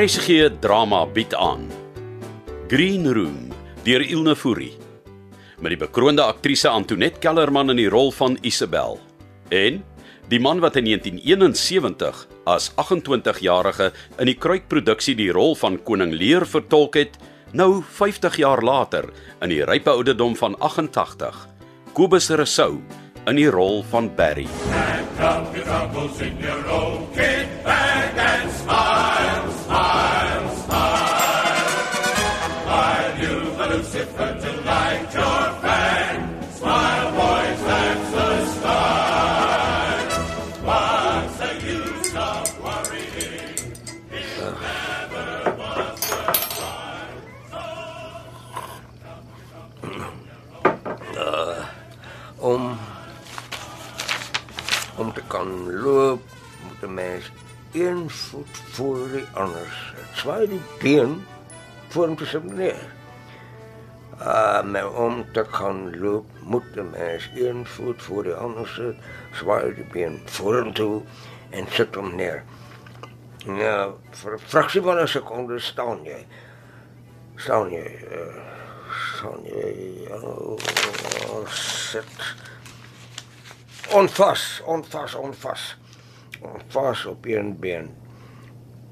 RSG drama bied aan Green Room deur Ilne Fourie met die bekroonde aktrise Antoinette Kellerman in die rol van Isabel en die man wat in 1971 as 28-jarige in die Kruikproduksie die rol van koning Lear vertolk het nou 50 jaar later in die rype ouderdom van 88 Kobus Rousseau in die rol van Barry. And up your troubles in your own kit bag and smile, loop moet 'n mens een voet voor die ander sit. Swaai die been voor hom te sit neer. Ah, maar om te kan loop moet 'n mens een voet voor die ander sit. Swaai die been vorentoe en sit hom neer. Ja, vir 'n fraksie van 'n sekonde staan jy. Staan jy. Uh, staan jy. Oh, sit. Onvas, onvas, onvas. Onvas op een been.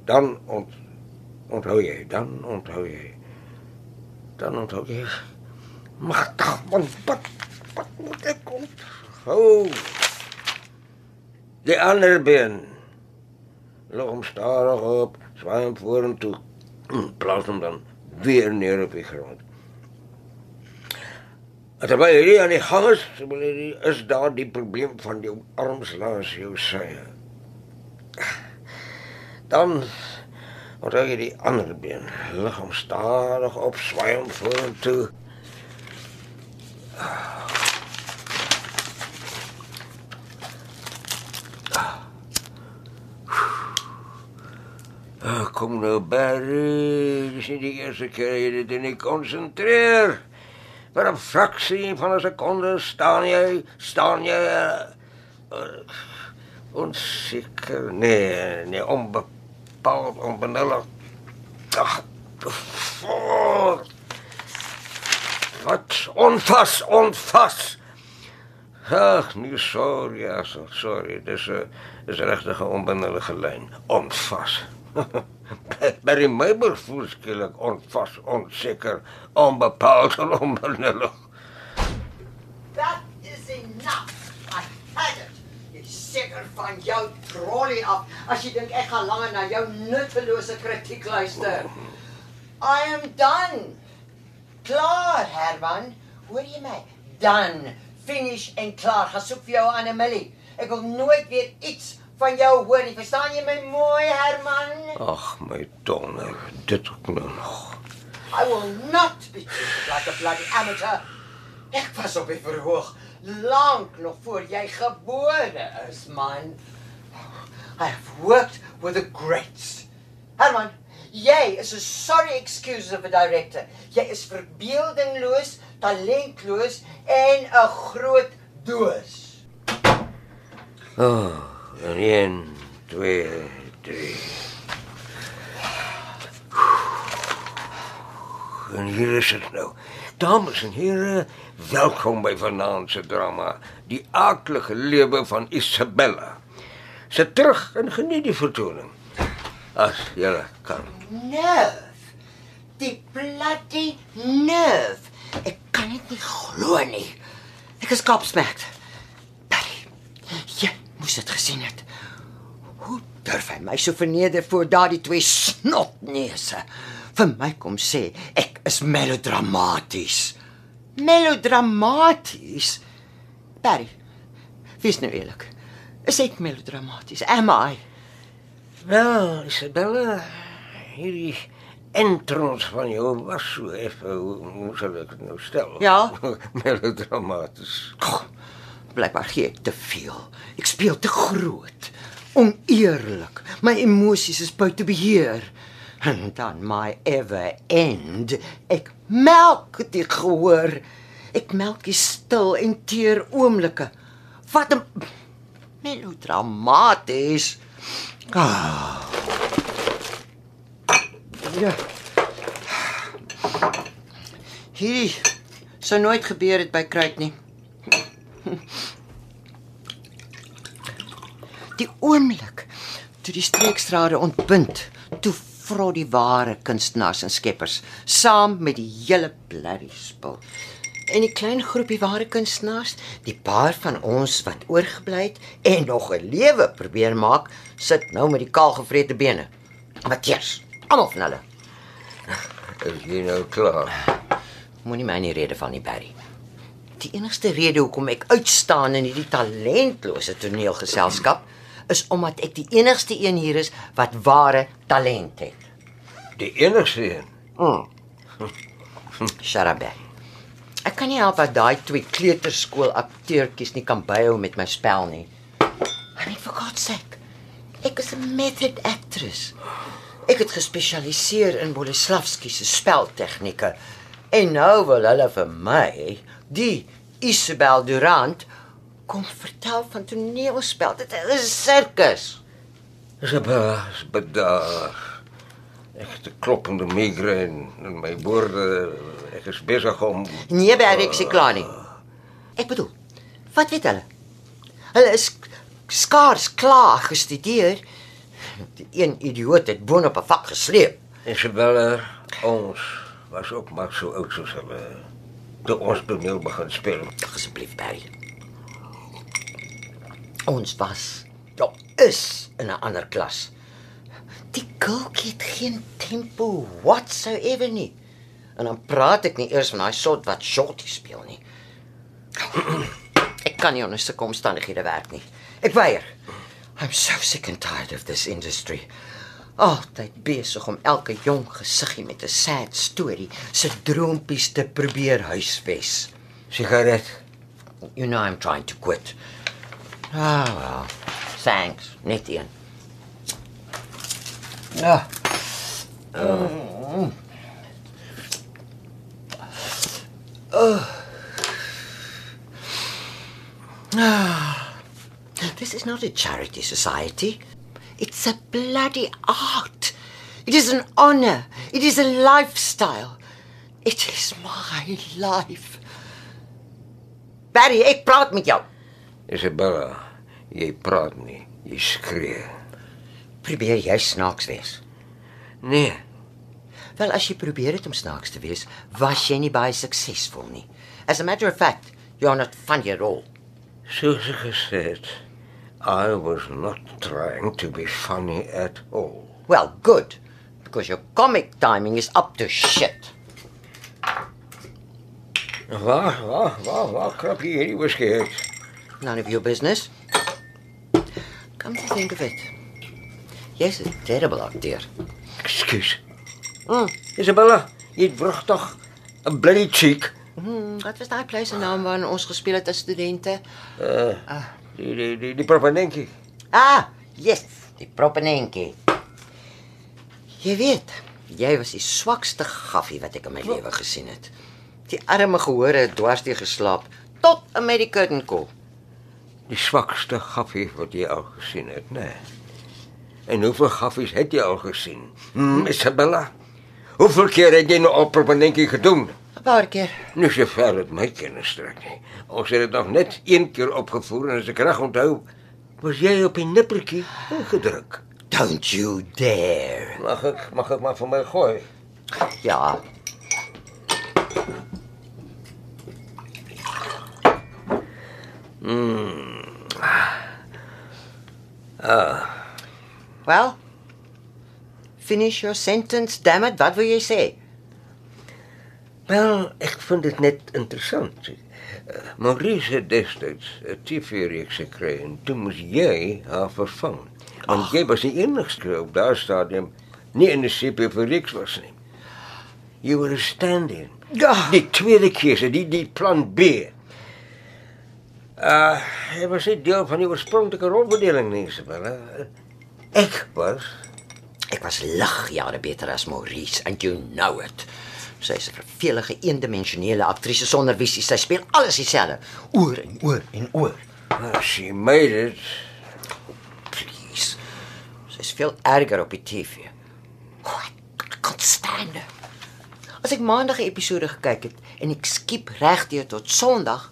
Dan ont, onthou jy, dan onthou jy. Dan onthou jy. Magtig, man, wat wat moet ek kom? Hou. Die ander been. Lag hom stadig op, swaai hom vorentoe. Plaas hom dan weer neer op die grond. Terwyl hierdie aan die gang is, is daar die probleem van jou arms langs jou sye. Dan onthou jy die ander been, lig hom stadig op, swaai hom vorentoe. Ah, Kom nou, Barry, dis nie die eerste keer jy dit in konsentreer. Vir 'n fraksie van 'n sekonde staan jy, staan jy uh, uh, onseker, nee, nee, onbepaald, onbenullig. Ag, voor. Wat onvas, onvas. Ag, nee, sorry, ja, so- sorry, dis 'n is regtig 'n onbenullige lyn. Onvas. By die Meubel voel skielik onvas, onseker, onbepaald en onbenullig. That is enough. I had it. Seker van jou trolley af as jy dink ek gaan langer na jou nuttelose kritiek luister. I am done. Klaar, Herman. Hoor jy my? Done. Finish en klaar. Gaan soek vir jou 'n ander Millie. Ek wil nooit weer iets van jou hoor nie. Verstaan jy my mooi, Herman? Ag, my donder, dit ook nou nog. I will not be treated like a bloody amateur. Ek was op die verhoog lank nog voor jy gebore is, man. I have worked with the greats. Herman, jy is 'n sorry excuse of a director. Jy is verbeeldingloos, talentloos en 'n groot doos. Oh, en 1 2 3. En hier is dit nou. Dames en here, welkom by vanaand se drama, Die aaklige lewe van Isabella. Sit terug en geniet die vertoning. As jy kan. Nerve. Die bloody nerve. Ek kan dit nie glo nie. Ek is gobsmacked. Patty, jy moes dit gesien het. Hoe durf hy my so verneder voor daardie twee snotneuse? Vir my kom sê ek is melodramaties. Melodramaties. Barry, wees nou eerlik. Is ek melodramaties? Am I? Wel, Isabella, hierdie entrance van jou was so effe, hoe sal ek dit nou stel? Ja? Melodramaties. Goh, Blykbaar gee ek te veel. Ek speel te groot. Oneerlik. My emosies is buite beheer. En dan my ever end. Ek melk dit gehoor. Ek melk die stil en teer oomblikke. Wat 'n melodramaties. Ah. Ja. Hierdie sou nooit gebeur het by Kruit nie. Die oomblik toe die streekstrate ontbind, toe vrot die ware kunstenaars en skeppers saam met die hele blerrie spul. En die klein groepie ware kunstenaars, die paar van ons wat oorgebly het en nog 'n lewe probeer maak, sit nou met die kaalgevrete bene. Matthias, almal van hulle. Is jy nou klaar? Moenie my nie rede van die Barry. Die enigste rede hoekom ek uitstaan in hierdie talentlose toneelgeselskap is omdat ek die enigste een hier is wat ware talent het. Die enigste een. Up, Barry. Ek kan nie help dat daai twee kleuterskool akteurtjies nie kan byhou met my spel nie. I mean for God's sake. Ek is 'n method actress. Ek het gespesialiseer in Boleslavski se speltegnieke. En nou wil hulle vir my, die Isabel Durant, kom vertel van toneelspel. Dit is 'n sirkus. Isabella, is bedaar. Ek het 'n kloppende migraine in my boorde. Ek is besig om Nee, Barry, ek sê klaar nie. Ek bedoel, wat weet hulle? Hulle is skaars klaar gestudeer. Die een idioot het boonop 'n vak gesleep. Isabella, ons was ook maar so oud soos hulle. Toe ons toneel begin speel. Asseblief, Barry. Ons was, ja, is in 'n ander klas. Die girlkie het geen tempo whatsoever nie. En dan praat ek nie eers van daai sort wat shorty speel nie. ek kan nie onder sulke omstandighede werk nie. Ek weier. I'm so sick and tired of this industry. Altyd besig om elke jong gesiggie met 'n sad storie se droompies te probeer huisves. Sigaret. You know I'm trying to quit. Ah, well. Thanks. Net een. Ja. This is not a charity society. It's a bloody art. It is an honor. It is a lifestyle. It is my life. Barry, ek praat met jou. Isabella, jy praat nie, jy skree. Probeer jy snaaks wees? Nee, Wel, as jy probeer het om snaaks te wees, was jy nie baie suksesvol nie. As a matter of fact, you're not funny at all. soos ek gesê het, I was not trying to be funny at all. Well, good, because your comic timing is up to shit. Waar, waar, waar, waar krap jy hierdie whisky uit? None of your business. Come to think of it. Jy's 'n terrible acteur. Ekskuus. Mm. Isabella, jy het wrigtig 'n bloody cheek. Hmm, wat was daai pleis se naam waarin ons gespeel het as studente? Uh, die die die die propanenkie. Ah, yes, die propenenkie. Jy weet, jy was die swakste gaffie wat ek in my lewe gesien het. Die arme gehore het dwars deur geslaap tot en met die curtain call. Die swakste gaffie wat jy al gesien het, né? Nee. En hoeveel gaffies het jy al gesien? Hm, Isabella. Hoeveel keer het jy nou al propanenkie gedoen? 'n Paar keer. Nie so ver het my kennis strek nie. Ons het dit nog net een keer opgevoer en as ek reg onthou, was jy op die nippertjie ingedruk. Don't you dare. Mag ek mag ek maar vir my gooi? Ja, Well, finish your sentence, damn it. Wat wil jy sê? Wel, ek vind dit net interessant. Uh, Maurice het destyds 'n TV-reeks gekry en toe moes jy haar vervang. Want Ag. jy was die enigste op daardie stadium nie in die CP-reeks was nie. You were a stand-in. Ja. Die tweede keuse, die die plan B. Uh, hy was nie deel van die oorspronklike rolbedeling nie, Isabella. Ek was Ek was lig jare beter as Maurice and you know it. Sy's 'n vervelige eendimensionele aktrise sonder visie. Sy speel alles dieselfde, oor en oor en oor. uh, she made it. Please. Sy's veel erger op die TV. Oh, ek kan staan. As ek maandag 'n episode gekyk het en ek skiep regdeur tot Sondag,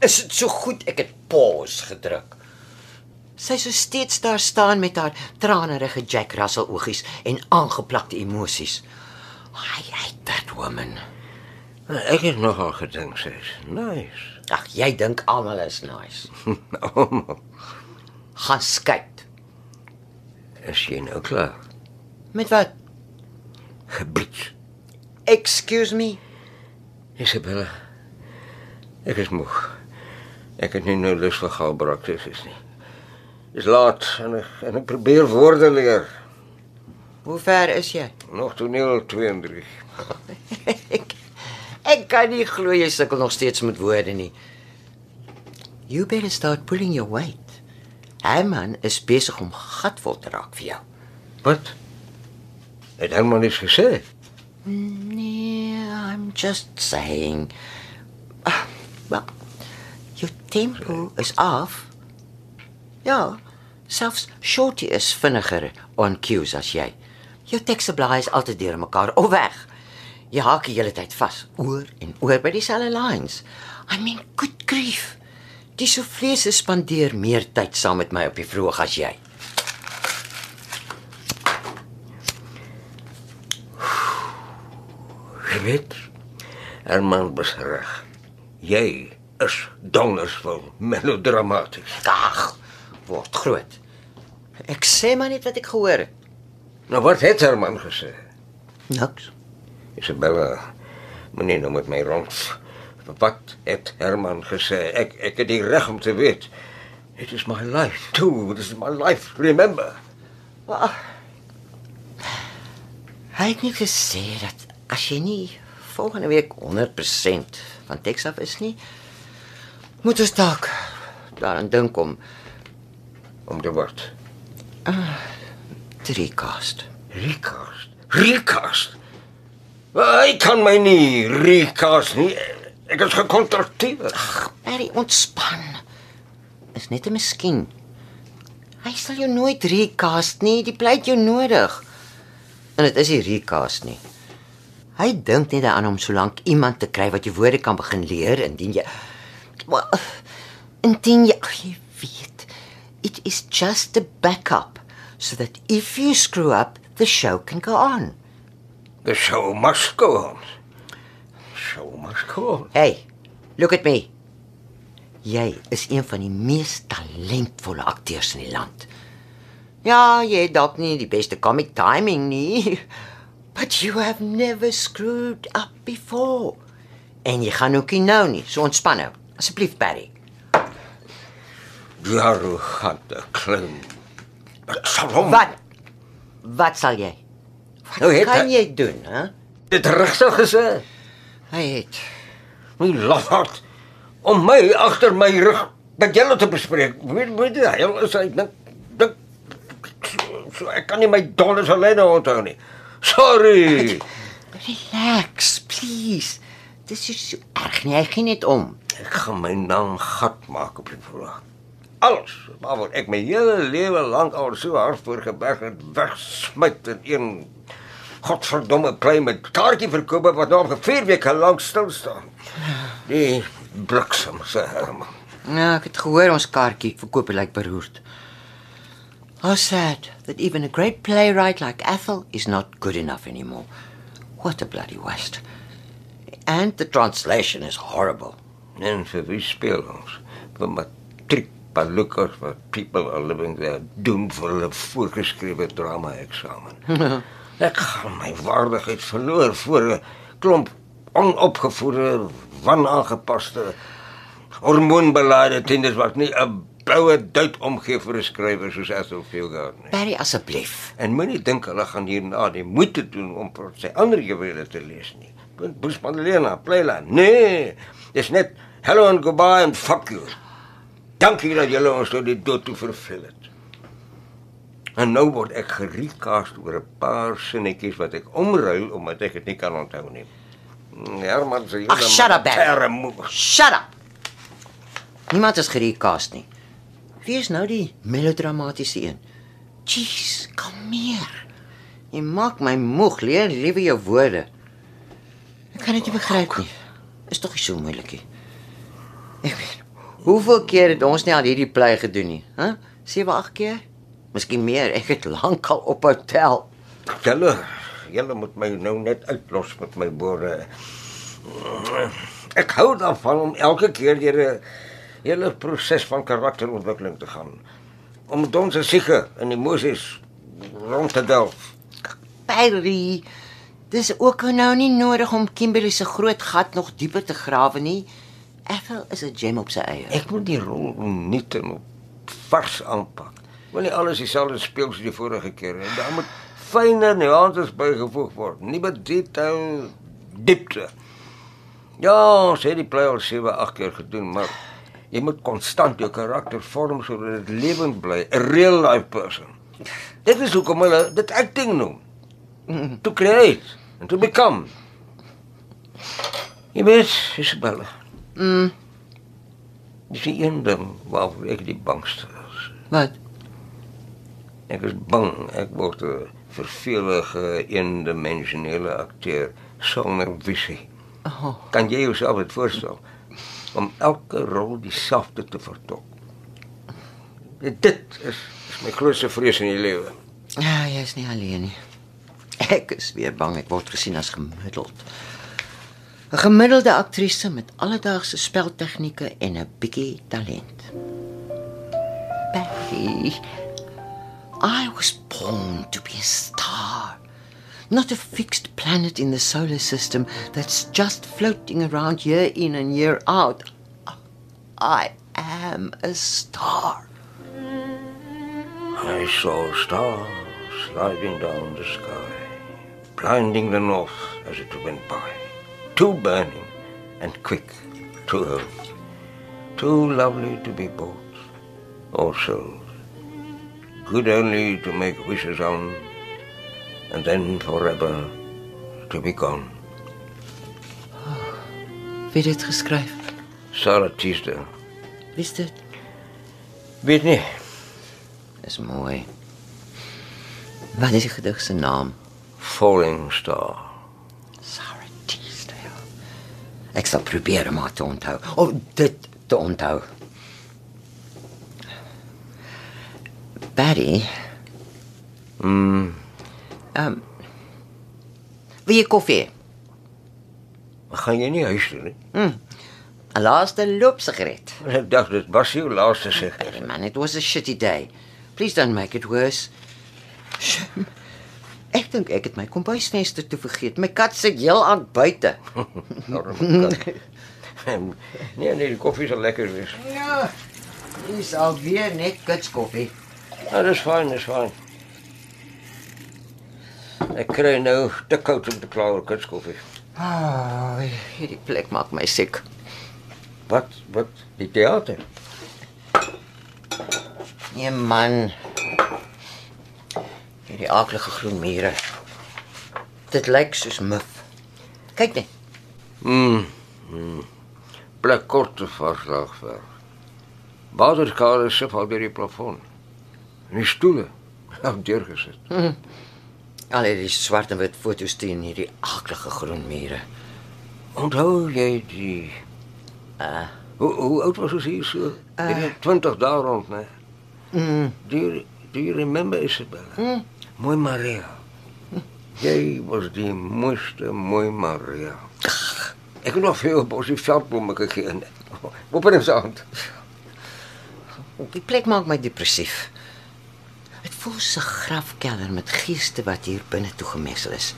is dit so goed ek het pause gedruk. Sy sou steeds daar staan met haar tranerige Jack Russell oogies en aangeplakte emosies. I hate that woman. Ek het nogal gedink sy's nice. Ag, jy dink almal is nice. Almal. Gaan skei. Is jy nou klaar? Met wat? Gebied. Excuse me. Isabella. Ek is moeg. Ek het nie nou lus vir galbraktes nie. Dis laat en ek, en ek probeer woorde leer. Hoe ver is jy? Nog toneel 2 en 3. ek, ek kan nie glo jy sukkel nog steeds met woorde nie. You better start pulling your weight. Herman is besig om gatvol te raak vir jou. Wat? Het Herman iets gesê? Nee, I'm just saying. Ah, well, your tempo is af. Ja, selfs Shorty is vinniger on cues as jy. Jou tekste blaai is altyd deur mekaar of weg. Jy haak die hele tyd vas, oor en oor by dieselfde lines. I mean, good grief. Die souffleurs spandeer meer tyd saam met my op die vroeg as jy. Jy weet, Herman was reg. Jy is dondersvol melodramaties. Ag, word groot. Ek sê maar net wat ek gehoor het. Nou wat het Herman gesê? Niks. Isabella, moenie nou met my rond. Wat het Herman gesê? Ek ek het die reg om te weet. It is my life too. This is my life. Remember. Wel, Hy het nie gesê dat as jy nie volgende week 100% van teks af is nie, moet ons dalk daaraan dink om Om te wat? te recast. Recast. Recast. Hy kan my nie recast nie. Ek is gekontrakteer. Harry, ontspan. Is net 'n miskien. Hy sal jou nooit recast nie, die pleit jou nodig. En dit is nie recast nie. Hy dink net daaraan om solank iemand te kry wat jy woorde kan begin leer indien jy Wel, indien jy, ag, jy weet, it is just a backup so that if you screw up, the show can go on. The show must go on. Show must go on. Hey, look at me. Jy is een van die mees talentvolle akteurs in die land. Ja, jy het dalk nie die beste comic timing nie, but you have never screwed up before. En jy gaan ook nie nou nie, so ontspan nou. Asseblief, Barry. Die arrogante klim. Ek sal hom Wat? Wat sal jy? Wat Nou het kan hy- jy doen, hè? dit regsig gesê. Hy het My lafaard om my agter my rug met julle te bespreek. Weet weet jy, hy is hy dink dink so, so ek kan nie my dollars alleen onthou nie. Sorry. Relax, please. Dis is so erg nie, hy gee net om. Ek gaan my naam gat maak op die verhoog. Alles, maar ek my hele lewe lank al so hard voorgeberg en wegsmyt in een godverdomme klein met kaartjie verkoop wat nou vir 4 weke lank stil staan. Die bliksem se Herman. Ja, ek het gehoor ons kaartjie verkoop lyk beroerd. How sad that even a great playwright like Ethel is not good enough anymore. What a bloody waste. And the translation is horrible. En vir wie speel ons? Vir matriek palukkas wat people are living there doen vir hulle voorgeskrewe drama eksamen. Ek gaan my waardigheid verloor voor 'n klomp onopgevoede, wanaangepaste hormoonbelade tieners wat nie 'n bloue duit omgee vir 'n skrywer soos Ethel Fieldgard nie. Barry asseblief. En moenie dink hulle gaan hierna die moeite doen om sy ander juwele te lees nie. Punt Bruce Madalena, Playla. Nee, dis net hello and goodbye and fuck you. Dankie dat julle ons tot die dood toe vervul het. En nou word ek gerecast oor 'n paar sinnetjies wat ek omruil omdat ek dit nie kan onthou nie. Herman se Ag, shut up, Barry. Barry. Shut up. Niemand is gerecast nie. Wie is nou die melodramatiese een? Jeez, kalmeer. Jy maak my moeg. Leer liewe jou woorde. Ek kan dit nie begryp nie. Is tog nie so moeilik nie. Ek weet. Hoeveel keer het ons nie al hierdie plei gedoen nie? Hæ? Huh? 7, 8 keer? Miskien meer. Ek het lankal op hotel. Julle, julle moet my nou net uitlos met my woorde. Ek hou daarvan om elke keer deur 'n hele proses van karakterontwikkeling te gaan. Om ons siege in emosies rond te delf. Barry, dis ook nou nie nodig om Kimberley se groot gat nog dieper te grawe nie. Ethel is 'n gem op sy eie. Ek moet die rol niet en op vars aanpak. Wil nie alles dieselfde speel soos die vorige keer nie. Daar moet fyne nuances bygevoeg word, met detail diepte. Ja, ons het die play al 7, 8 keer gedoen, maar jy moet konstant jou karakter vorm sodat dit lewend bly, 'n real life person. Dit is hoekom hulle dit acting noem. To create and to become. Jy weet, Isabella. Mm, Dis die een ding waarvoor ek die bangste is. wat? Ek is bang ek word 'n vervelige eendimensionele akteur sonder visie. Oh, Kan jy jouself dit voorstel om elke rol dieselfde te vertolk? Dit is, is my grootste vrees in die lewe. ja, jy is nie alleen nie. Ek is weer bang ek word gesien as gemiddeld. 'n Gemiddelde aktrise met alledaagse speltegnieke en 'n bietjie talent. I was born to be a star. Not a fixed planet in the solar system that's just floating around year in and year out. I am a star. I saw stars sliding down the sky, blinding the north as it went by. Too burning and quick to earth. Too lovely to be bought or sold. Good only to make wishes on, and then forever to be gone. Wie het dit geskryf? Sarah Teasdale. Wie is dit? Weet nie. Dis mooi. Wat is die gedig se naam? Falling Star. Ek sal probeer om haar te onthou. Of dit te onthou. Barry, Mm, ehm um, Wie jy koffie? gaan jy nie huis toe nie? 'n Laaste loopsigaret. Ek dacht dit was jou laaste sig. Barry man, it was a shitty day. Please don't make it worse. Shame. Ek dink ek het my kombuisvenster toe vergeet. My kat sit heel aan buite. Arme kat. nee, nee, die koffie sal lekker wees. Ja. Dis alweer net kitskoffie. Ja, dis fyn, dis fyn. Ek kry nou te koud om te kla oor kitskoffie. Ah, oh, hierdie plek maak my siek. Wat wat die teater? Nee man. Hierdie aaklige groen mure. Dit lyk soos mif. Kyk net. Mm. mm. Plek korte varslag ver. Waterkade sif al deur die plafon. En die stoele het deurgesit. Al hierdie swart en wit foto's teen hierdie aaklige groen mure. Onthou jy die Uh, hoe, hoe oud was ons hier so? Uh, 20 dae rond, né? mm, Do you, do you remember Isabella? Mm. Mooi Maria. Jy was die mooiste mooi Maria. Ek het nog veel die veldblomme gegee. Op in ons hand. Die plek maak my depressief. Dit voel so 'n grafkelder met geeste wat hier binne toe gemessel is.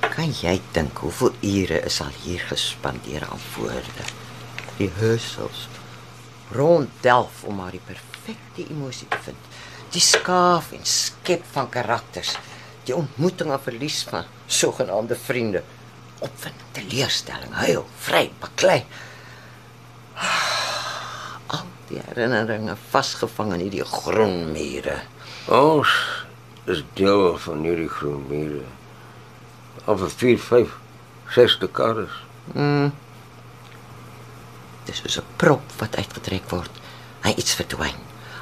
Kan jy dink hoeveel ure is al hier gespandeer aan woorde? Die rehearsals rond delf om maar die perfekte emosie te vind. Die skaaf en skep van karakters, die ontmoeting en verlies van sogenaamde vriende, opwinding, teleurstelling, huil, vry, baklei. Al die herinneringe vasgevang in hierdie groen mure. Ons is deel van hierdie groen mure. Al vir 4, 5, 6 dekades. Dis soos 'n prop wat uitgetrek word. Hy iets verdwyn.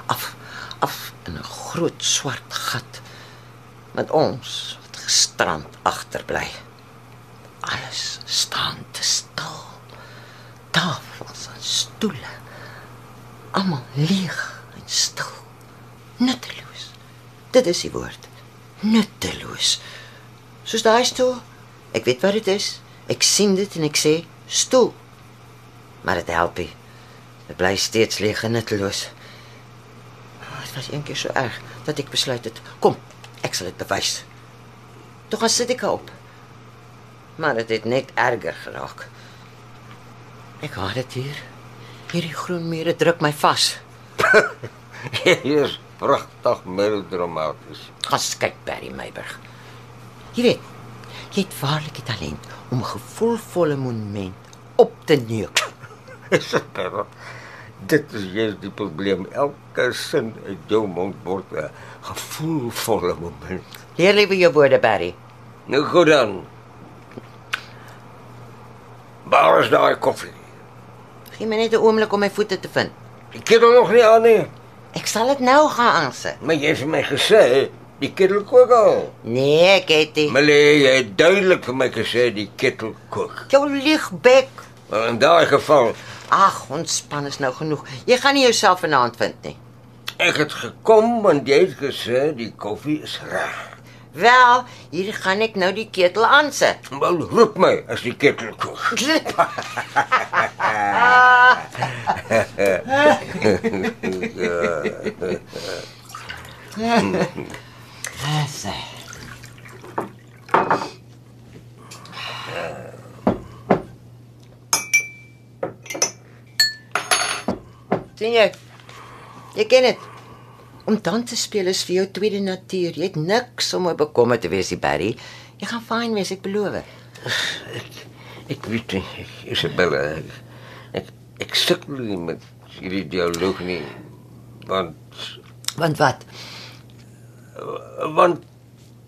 Af af in 'n groot swart gat. Met ons wat gestrand agterbly. Alles staan te stil. Tafels en stoele. Almal leeg en stil. Nutteloos. Dit is die woord. Nutteloos. Soos daai stoel. Ek weet wat dit is. Ek sien dit en ek sê stoel. Maar dit help nie. Dit bly steeds leeg en nutteloos. Was eendag so erg dat ek besluit het, kom, ek sal dit bewys. Toe gaan sit ek op. Maar dit het net erger geraak. Ek haat dit hier. Hierdie groen mure druk my vas. Hier is pragtig melodramaties. Gaan kyk Barry Meiberg. Jy weet, jy het waarlik die talent om 'n gevoelvolle monument op te neuk. Isabella, dit is juist die probleem. Elke sin uit jou mond word 'n gevoelvolle moment. Leer liewe jou woorde, Barry. Nou goed dan. Waar is daai koffie? Gee my net 'n oomblik om my voete te vind. Die kettel nog nie aan nie. Ek sal dit nou gaan aansit. Maar jy het vir my gesê die kettel kook al. Nee, ek het nie. Meneer, jy het duidelik vir my gesê die kettel kook. Jou liegbek. Maar in daai geval, Ag, ontspan is nou genoeg. Jy gaan nie jouself vanaand vind nie. ek het gekom want jy het gesê die koffie is reg. Wel, hier gaan ek nou die ketel aansit. Wel roep my as die kettel kook. Sê. Sien jy? Jy ken dit. Om dans te speel is vir jou tweede natuur. Jy het niks om oor bekommerd te wees, Barry. Jy gaan fyn wees, ek beloof. Ek weet nie, ek, Isabella, ek, ek, ek sukkel nie met hierdie dialoog nie. Want Want wat? want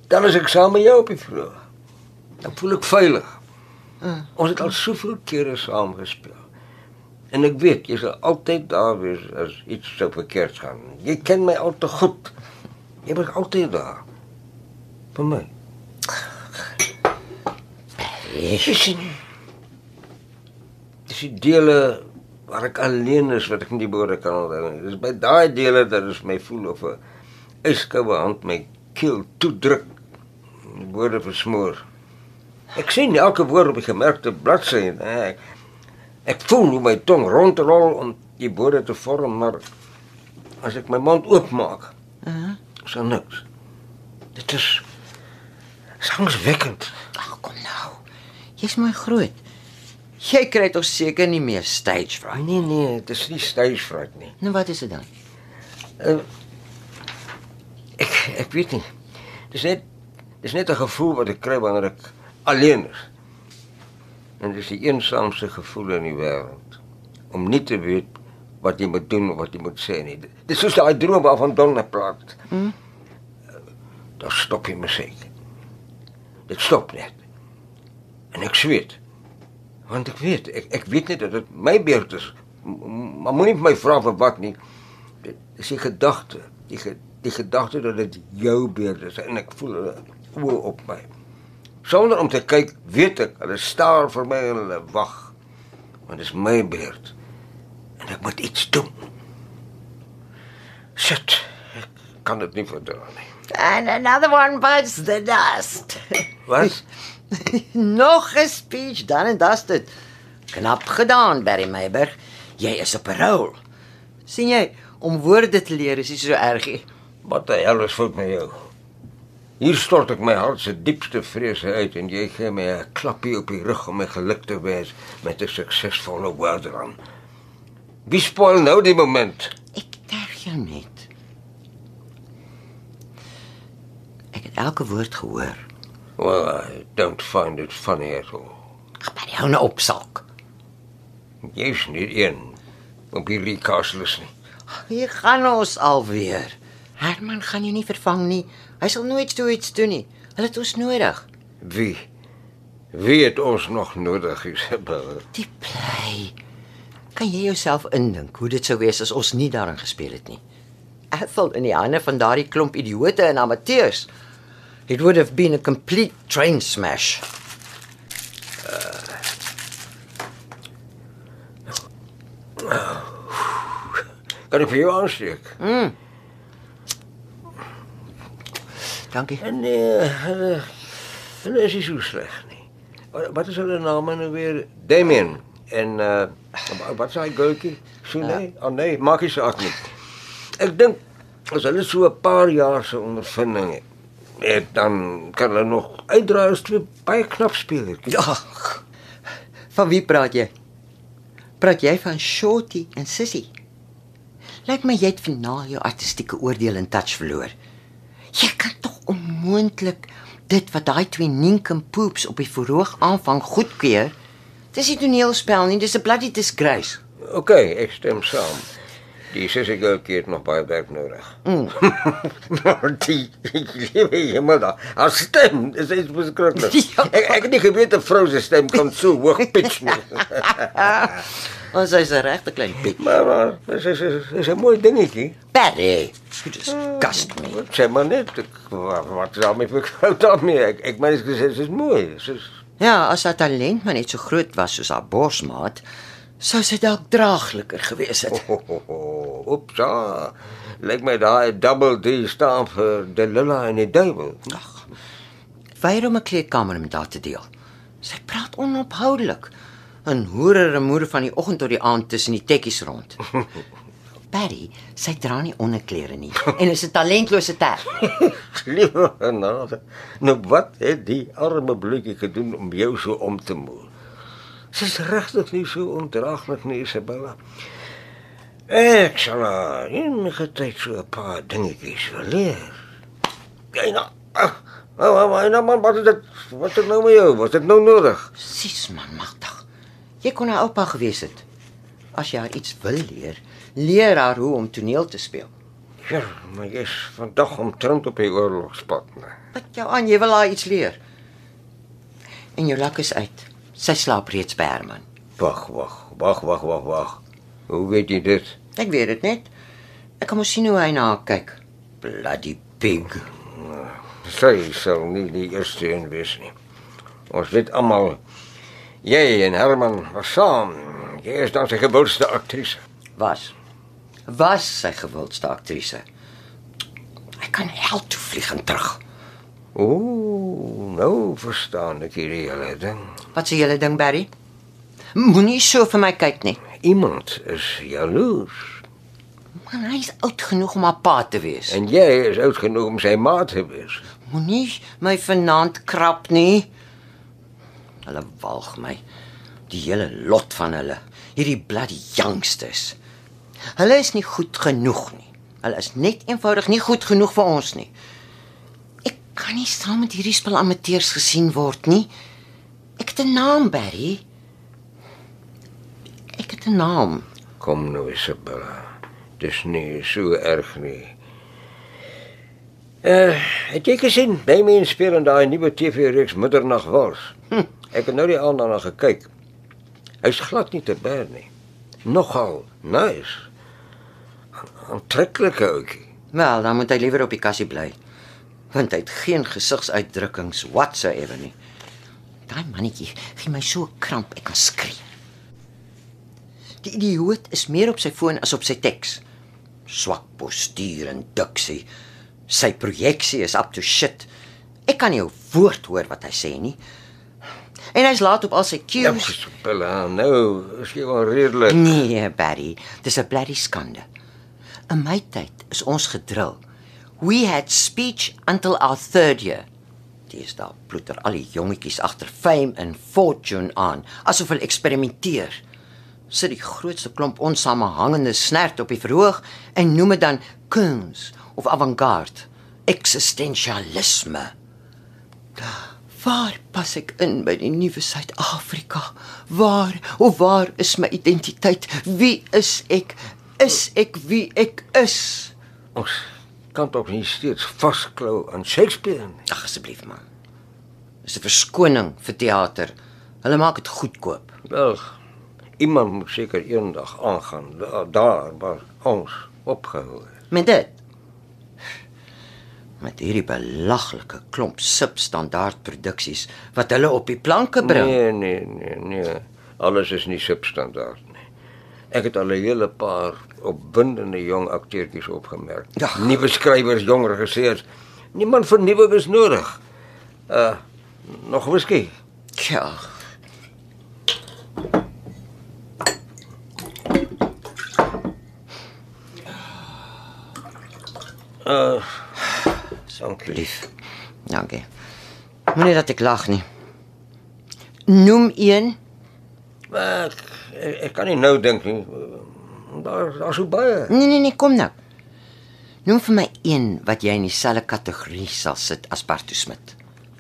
dan is ek saam met jou op die vloer. Dan voel ek veilig. Ons het al soveel kere saam gespeel. En ek weet jy sal altyd daar wees as iets sou verkeerd gaan. Jy ken my al te goed. Jy was altyd daar. Vir my. Dis die dele waar ek alleen is wat ek nie woorde kan onthou nie. Dis by daai dele dat dit my voel of 'n yskoue hand my keel toedruk. Die woorde versmoor. Ek sien elke woord op die gemerkte bladsy en ek ek voel hoe my tong rondrol om die woorde te vorm, maar as ek my mond oopmaak, Uh, is daar niks. Dit is sangswekkend. ag kom nou. Jy's mooi groot. Jy kry tog seker nie meer stage fright. Nee nee, dit is nie stage fright nie. Nou wat is dit dan? Ek ek weet nie. Dis net dis net 'n gevoel wat ek kry wanneer ek alleen is. En dis die eensaamste gevoel in die wêreld om nie te weet wat jy moet doen of wat jy moet sê nie. Dis soos daai droom waarvan Donna praat. Hm? Daar stop die musiek. Dit stop net. En ek sweet. Want ek weet, ek ek weet net dat dit my beurt is. Maar moenie vir my vra vir wat nie. Dit is die gedagte, die ge, die gedagte dat dit jou beurt is en ek voel hulle oë op my. Sonder om te kyk, weet ek hulle staar vir my en hulle wag. Want dit is my beurt. En ek moet iets doen. Shit. Ek kan dit nie verdra nie. And another one bites the dust. Wat? Nog 'n speech dan en das dit. Knap gedaan, Barry Meiberg. Jy is op 'n rol. sien jy, om woorde te leer is nie so erg nie. Wat die hel is fout met jou? Hier stort ek my hart se diepste vrese uit en jy gee my 'n klapjie op die rug om my geluk te wens met 'n suksesvolle wildrun. Wie spoil nou die moment? Ek terg jou net. Ek het elke woord gehoor. Well, I don't find it funny at all. Ag, maar hou nou op sak. Jy's nie een op hierdie kastels nie. Hier gaan ons alweer. Herman gaan jou nie vervang nie. Hy sal nooit so iets doen nie. Hulle het ons nodig. Wie? Wie het ons nog nodig, Isabel? Die bly. Kan jy jouself indink hoe dit sou wees as ons nie daarin gespeel het nie? Ethel in die hande van daardie klomp idioote en amateurs. It would have been a complete train smash. Kan ek vir jou aansteek? Dankie. Nee, hulle hulle is nie so sleg nie. Wat- is hulle name nou weer? Damien en uh wat sê hy Gultjie? Sune? Oh nee, maak nie saak nie. Ek dink as hulle so 'n paar jaar se ondervinding het, het dan kan hulle nog uitdra as twee baie knap spelers. Ja. Van wie praat jy? Praat jy van Shorty en Sissy? Lyk my jy het finaal jou artistieke oordeel in touch verloor. Jy kan tog onmoontlik dit wat daai twee ninkompoops op die verhoog aanvang goedkeur. Dis nie toneelspel nie, dis 'n bloody disgrace. OK, ek stem saam. Die sussie Gultjie het nog baie werk nodig. Mm. die liewe hemel daar. Haar stem is iets beskruiklik. Ja. Ek ek het nie geweet 'n vrou se stem kan so hoog pitch nie. Ons is 'n regte klein pik. maar maar dis is is, is 'n mooi dingetjie. Barry, you disgust me. Sê maar net ek, wat wat is daarmee fout daarmee? Ek ek meen dit is is mooi. Dis is Ja, as haar talent maar net so groot was soos haar borsmaat, sou sy dalk draagliker gewees het. ho, ho, ho. Oeps. ja. Lyk my daai double D staan vir Delilah en die duiwel. Ag. Weier om 'n kleedkamer met haar te deel. Sy praat onophoudelik. 'n Hoerer moeder van die oggend tot die aand tussen die tekkies rond. Patty, sy dra nie onderklere nie en is 'n talentlose ter. Liewe genade. Nou wat het die arme bloetjie gedoen om jou so om te moer? Sy's regtig nie so ondraaglik nie, Isabella. Ek sal haar enige tyd so 'n paar dingetjies wil leer. Jy nou. Ag, maar maar nou man, wat is dit? Wat is nou met jou? Wat is dit nou nodig? Sis man, magtig. Jy kon haar oupa gewees het. As jy haar iets wil leer, leer haar hoe om toneel te speel. Ja, maar jy's vandag omtrent op die oorlogspad, nee. Wat jou aan, jy wil haar iets leer. En jou lak is uit. Sy slaap reeds by Herman. Wag, wag, wag, wag, wag, wag. Hoe weet jy dit? Ek weet dit net. Ek kan mos sien hoe hy na haar kyk. Bloody pig. Sy sal nie die eerste een wees nie. Ons weet almal jy en Herman was saam. Jy is dan sy gewildste aktrise. Was. Was sy gewildste aktrise. Hy kan hel toe vlieg en terug. Ooh, nou verstaan ek hierdie hele ding. Wat sê julle ding, Barry? Moenie so vir my kyk nie. Iemand is jaloers Man, hy's oud genoeg om haar pa te wees. en jy is oud genoeg om sy maat te wees. Moenie my vanaand krap nie. Hulle walg my. Die hele lot van hulle. Hierdie bloody youngsters. Hulle is nie goed genoeg nie. Hulle is net eenvoudig nie goed genoeg vir ons nie. Ek kan nie saam met hierdie spul amateurs gesien word nie. Ek het 'n naam, Barry. Het 'n naam. Kom nou Isabella. Dis nie so erg nie. Eh, het jy gesien? By my speel in daai nuwe TV-reeks Middernag Wars. Hm. Ek het nou die aand daarna gekyk. Hy's glad nie te bær nie. Nogal nice. Aantreklike ouetjie. Wel, dan moet hy liewer op die kassie bly. Want hy het geen gesigsuitdrukkings whatsoever nie. Daai mannetjie gee my so kramp ek kan skree. Die idioot is meer op sy foon as op sy teks. Swak postuur en diksie. Sy projeksie is up to shit. Ek kan nie 'n woord hoor wat hy sê nie. En hy's laat op al sy Ja, cues. Isabella, nou, is jy wel redelik. Nee, Barry, dis 'n bloody skande. In my tyd is ons gedrul. We had speech until our third year. Dis daar ploeter al die jongetjies agter fame en fortune aan, asof hulle eksperimenteer. Sit die grootste klomp onsamehangende snert op die verhoog en noem dit dan kuns of avant-garde, existentialisme. Waar pas ek in by die nuwe Suid-Afrika? Waar of waar is my identiteit? Wie is ek? Is ek wie ek is? Ons kan tog nie steeds vasklou aan Shakespeare nie. Ag asseblief man. Dis 'n verskoning vir teater. Hulle maak dit goedkoop. Wel, iemand moet seker eendag aangaan daar, daar waar ons opgehou het. Met dit met hierdie belaglike klomp substandaard produksies wat hulle op die planke bring. Nee, nee, nee, nee. Alles is nie substandaard nie. Ek het al 'n hele paar opwindende jong akteurtjies opgemerk. Ja. Nuwe skrywers, jong regisseurs. Niemand vernuwing is nodig. Uh nog whisky. Ja. Uh dankie. Lief. Dankie. Moenie dat ek lag nie. Noem een. Ek, ek, ek kan nie nou dink nie. Daar daar's so baie. Nee nee nee, kom nou. Noem vir my een wat jy in dieselfde kategorie sal sit as Bartu Smit.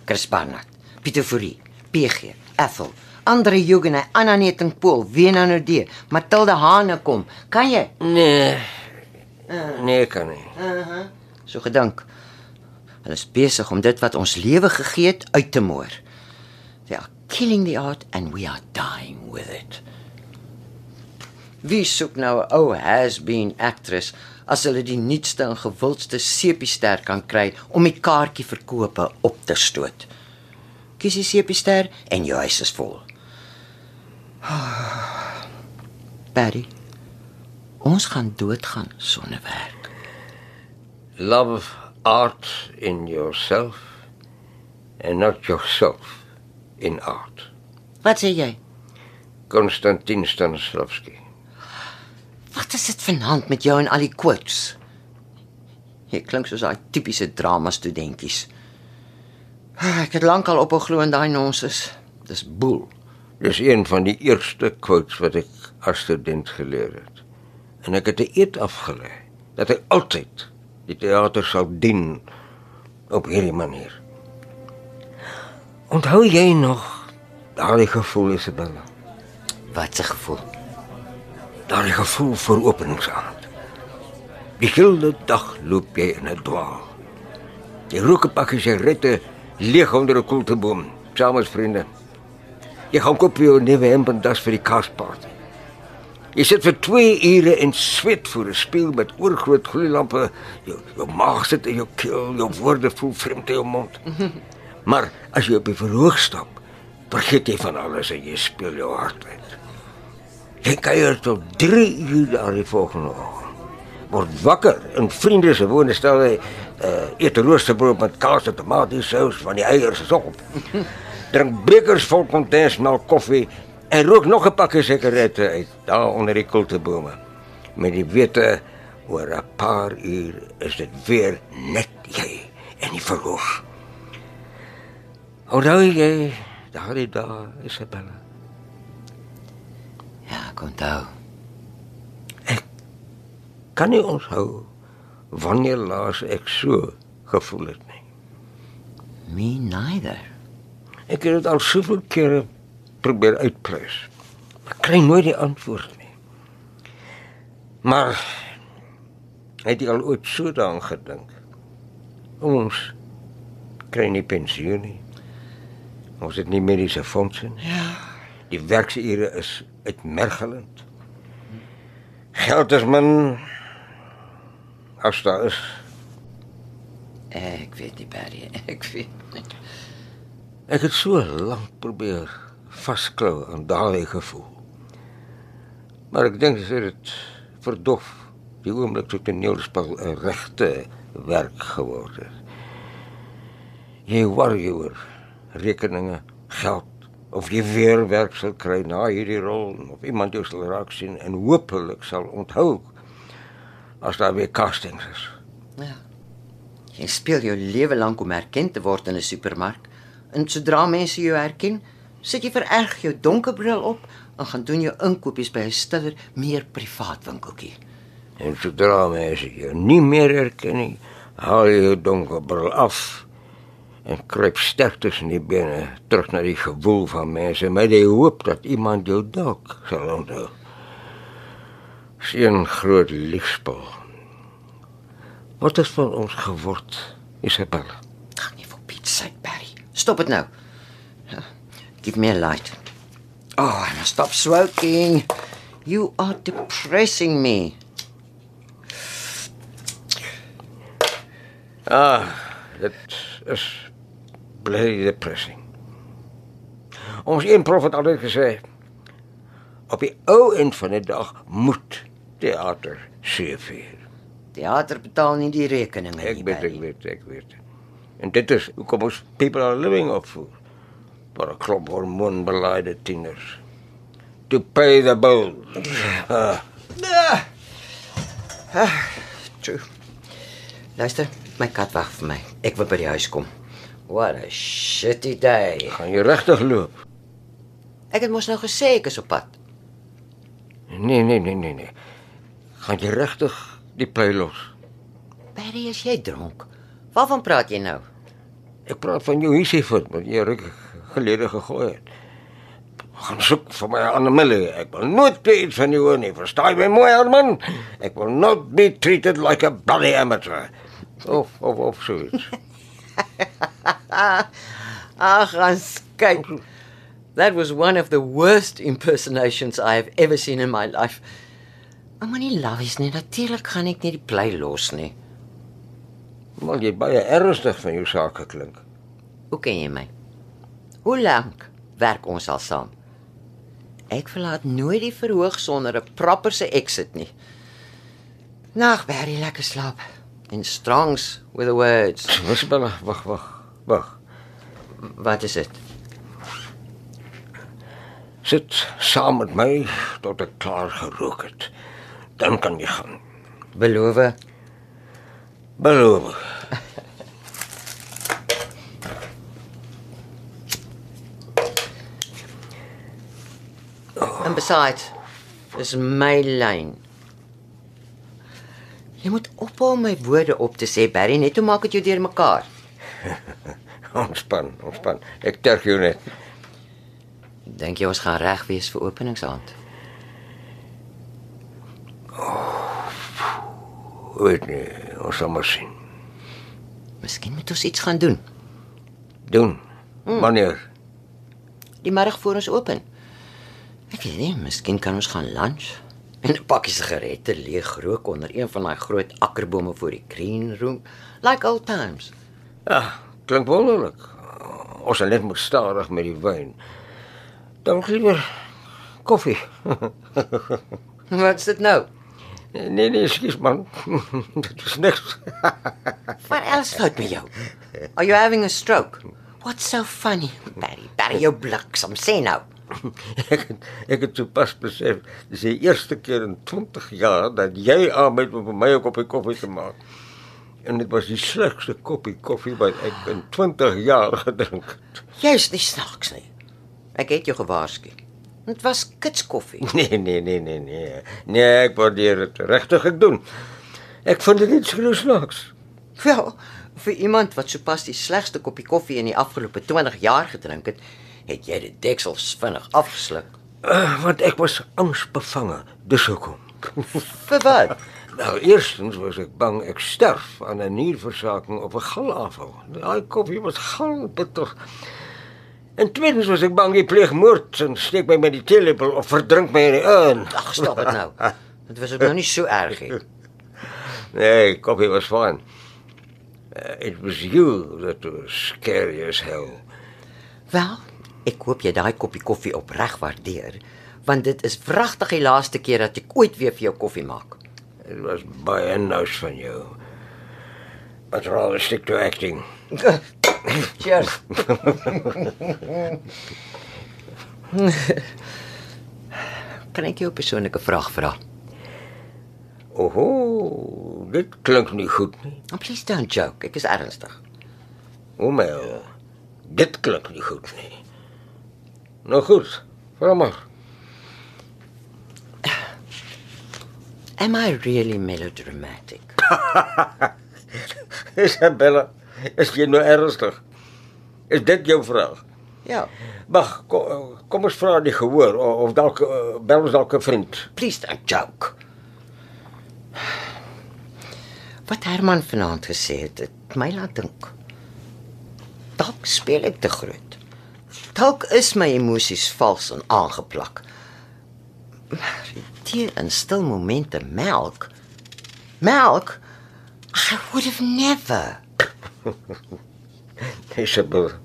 Chris Barnard, Pieter Fourie, PG, Ethel, Andre Jugend, Anna Netingpool, Wena Nodee, Matilda Hanekom. Kan jy? Nee. Nee, ek kan nie. So gedink. Hulle is besig om dit wat ons lewe gegee het uit te moor. They are killing the art and we are dying with it. Wie soek nou 'n ou has-been actress as hulle die nuutste en gewildste sepiester kan kry om die kaartjie verkope op te stoot? Kies die sepiester en jou huis is vol. Patty, ons gaan doodgaan sonder werk. Love art in yourself and not yourself in art. Wat sê jy? Konstantin Stanislavski. Wat is dit vanaand met jou en al die quotes? Jy klink soos daai tipiese drama studentjies. Ek het lankal ophou glo in daai nonsens. Dis boel. Dis een van die eerste quotes wat ek as student geleer het. En ek het 'n eed afgelê dat ek altyd die teater sal dien op hierdie manier. Onthou jy nog daardie gevoel Isabella? Wat 'n gevoel. Daardie gevoel vir openingsaand. Die hele dag loop jy in 'n dwaal. Jy rook 'n pakkie sigarette leeg onder 'n koelteboom, saam met vriende. Jy gaan koop jou nuwe hemp en das vir die kasparty. Jy sit vir 2 ure en sweet voor 'n spieël met oorgroot gloeilampe. Jou, jou maag sit in jou keel, jou woorde voel vreemd in jou mond. Maar as jy op die verhoog stap, vergeet jy van alles en jy speel jou hart uit. Jy kuier tot 3 uur daar die volgende oggend. Word wakker in vriende se woonstel hy uh, eet roosterbrood met kaas en tomatiesous van die eiers is op. Drink bekers vol kondensmelk koffie en rook nog 'n pakkie sigarette uit daar onder die kultebome. Met die wete oor 'n paar uur is dit weer net jy en die verhoog. Onthou jy daardie dae, Isabella? Ja, ek onthou. Kan nie onthou wanneer laas ek so gevoel het nie. Me neither. Ek het dit al soveel kere probeer uitpleis. Maar kry nooit die antwoord nie. Maar het jy al ooit so daaraan gedink? Ons kry nie pensioen nie. Ons het nie mediese fondse nie. Ja. Die werksure is uitmergelend. Geld is min as daar is. Ek weet nie Barry, ek weet. nie. Ek het so lank probeer vasklou aan daardie gevoel. Maar ek dink dit het verdof die oomblik toe toneelspel 'n regte werk geword het. Jy worry oor rekeninge, geld of jy weer werk sal kry na hierdie rol of iemand jou sal raak sien en hopelik sal onthou. as daar weer castings is. Ja. Jy speel jou lewe lank om erken te word in 'n supermark. En sodra mense jou herken, sit jy vererg jou donkerbril op en gaan doen jou inkopies by 'n stiller, meer privaat winkeltjie. En sodra mense jou nie meer herken nie, haal jy jou donkerbril af en kruip sterk tussen die bene terug na die gewoel van mense met die hoop dat iemand jou dalk sal onthou. Sien groot liefspel. Wat het van ons geword, Isabel? Ag nee, vir Piet se Barry. Stop dit nou. Give me a light. Oh, I must stop smoking. You are depressing me. Ah, dit is bly depressing. Ons een prof het altyd gesê op die ou end van die dag moet teater seevier. Theater betaal nie die rekeninge Ek nie. weet, Barry. ek weet, ek weet. En dit is hoekom ons people are living opvoer. Maar 'n klomp hormoonbelaide tieners. To pay the bills. Ah, True. Luister, my kat wag vir my. Ek wil by die huis kom. What a shitty day. gaan jy regtig loop? Ek het mos nou gesê ek is op pad. Nee, nee, nee, nee, nee. Gaan jy regtig die plei los? Barry, is jy dronk? Waarvan praat jy nou? Ek praat van jou hierdie wat jy ruk gelede gegooi het. Gaan soek vir my ander mille. Ek wil nooit weer iets van jou hoor nie. Verstaan my mooi Herman? Ek will not be treated like a bloody amateur. Of of of so iets. Ag, ons kyk. That was one of the worst impersonations I have ever seen in my life. Maar moenie lawies nie. Natuurlik gaan ek nie die plei los nie. Maar jy baie ernstig van jou sake klink. Hoe ken jy my? Hoe lank werk ons al saam? Ek verlaat nooit die verhoog sonder 'n proper se exit nie. Nag, Barry, lekker slaap. En strongs with the words. Isabella, wag, wag, wag. Wat is dit? Sit saam met my tot ek klaar gerook het. Dan kan jy gaan. Beloof. Beloof. And besides, dis my lyn. Jy moet ophou my woorde op te sê, Barry, net om maak dit jou deurmekaar. Ontspan, ontspan. Ek terg jou net. Dink jy ons gaan reg wees vir openingsaand? Weet nie, ons sal maar sien. Miskien moet ons iets gaan doen. Doen. Wanneer? Die middag voor ons open. Ek weet nie, miskien kan ons gaan lunch en 'n pakkie sigarette leeg rook onder een van daai groot akkerbome voor die green room, like old times. Ja, klink wonderlik. Ons sal net moet stadig met die wyn. Dan liewer koffie. Wat's dit nou? nee nee, skus man. dit is niks. Wat else fout met jou? Are you having a stroke? What's so funny? Barry, Barry, jou bliksem, sê nou. ek het, ek het sopas besef, dis die eerste keer in 20 jaar dat jy aanbied om vir my 'n koppie koffie te maak. En dit was die slegste koppie koffie wat ek in 20 jaar gedrink het. Jy's nie snaaks nie. Ek het jou gewaarsku. Dit was kitskoffie. Nee, nee, nee, nee, nee. Nee, ek waardeer dit. Regtig ek doen. Ek vind dit nie so snaaks. Wel, vir iemand wat sopas die slegste koppie koffie in die afgelope 20 jaar gedrink het, het jy dit deksels vinnig afgesluk. Uh, want ek was angsbevange. Dis hoekom. Vir wat? Nou, eerstens was ek bang ek sterf aan 'n nierversaking op 'n galafel. Daai koffie was galbitter. En tweedens was ek bang jy pleeg moord en steek my met die teelepel of verdrink my in die urn. Ag, stop dit nou. Dit was ook nou nie so erg nie. Nee, koffie was fine. Uh, it was you that was scary as hell. Wel, ek hoop jy daai koppie koffie opreg waardeer, want dit is wragtig die laaste keer dat ek ooit weer vir jou koffie maak. It was baie nice van jou. But rather stick to acting. Cheers. kan ek jou 'n persoonlike vraag vra? Oho, dit klink nie goed nie. Oh, please don't joke. Ek is ernstig. Omel. Dit klink nie goed nie. Nou goed, vra maar. Am I really melodramatic? Isabella, is jy nou ernstig? Is dit jou vraag? Ja. Wag, kom, kom ons vra die gehoor of, of dalk uh, bel ons dalk 'n vriend. Please don't joke. Wat Herman vanaand gesê het, het my laat dink. Dalk speel ek te groot. Dalk is my emosies vals en aangeplak. Maar die in stil momente melk. Melk? I would have never. Isabella,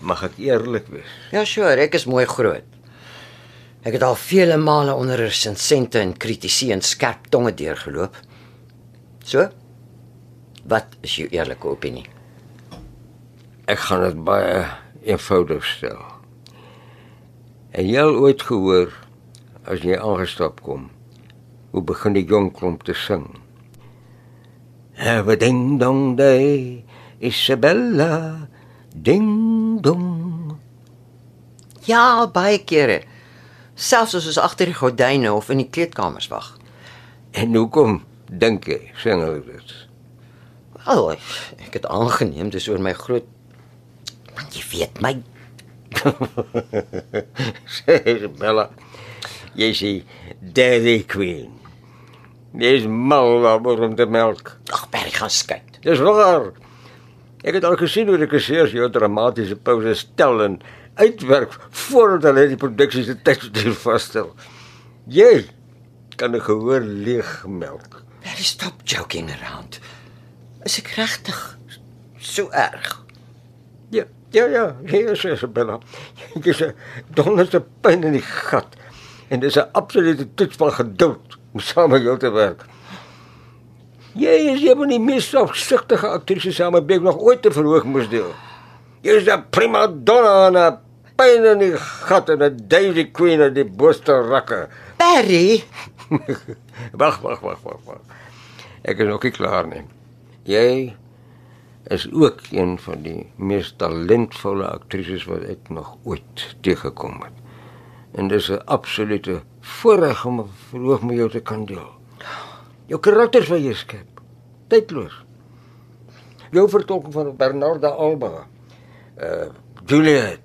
mag ek eerlik wees? Ja, sure, ek is mooi groot. Ek het al vele male onder resensente en kritisie en skerp tonge deurgeloop. So? Wat is jou eerlike opinie? Ek gaan dit baie eenvoudig stel. En jy al ooit gehoor as jy aangestap kom, hoe begin die jong klomp te sing? Have a ding dong day, Isabella, ding dong. Ja, baie kere. Selfs as ons agter die gordyne of in die kleedkamers wag. En hoekom dink jy sing hulle dit? Wel, ek, ek het aangeneem dis oor my groot want jy weet my Sê Isabella, jy sê Daddy Queen. Dis mal daaroor om te melk. ag Berry gaan skyt. Dis waar. Ek het al gesien hoe regisseurs jou dramatiese pause stel en uitwerk voordat hulle die produksie se tekstuur vasstel. Jy kan 'n gehoor leeg melk. Berry stop joking around. Is ek regtig so erg? Ja, ja, hier is Isabella. Jy sê donderste pyn in die gat en dis 'n absolute toets van geduld om saam met jou te werk. Jy is een van die mees selfsugtige aktrises saam met Beck nog ooit te verhoog moes deel. Jy is 'n prima donna en 'n pyn in die gat en 'n Daisy Queen uit die booste rakke. Berry, Wag, wag, wag, wag, wag. Ek is nog nie klaar nie. Jy is ook een van die mees talentvolle aktrises wat ek nog ooit teëgekom het. En dis 'n absolute voorreg om verhoog met jou te kan deel. Jou karakters wat jy skep, tydloos. Jou vertolking van Bernarda Alba, uh Juliet,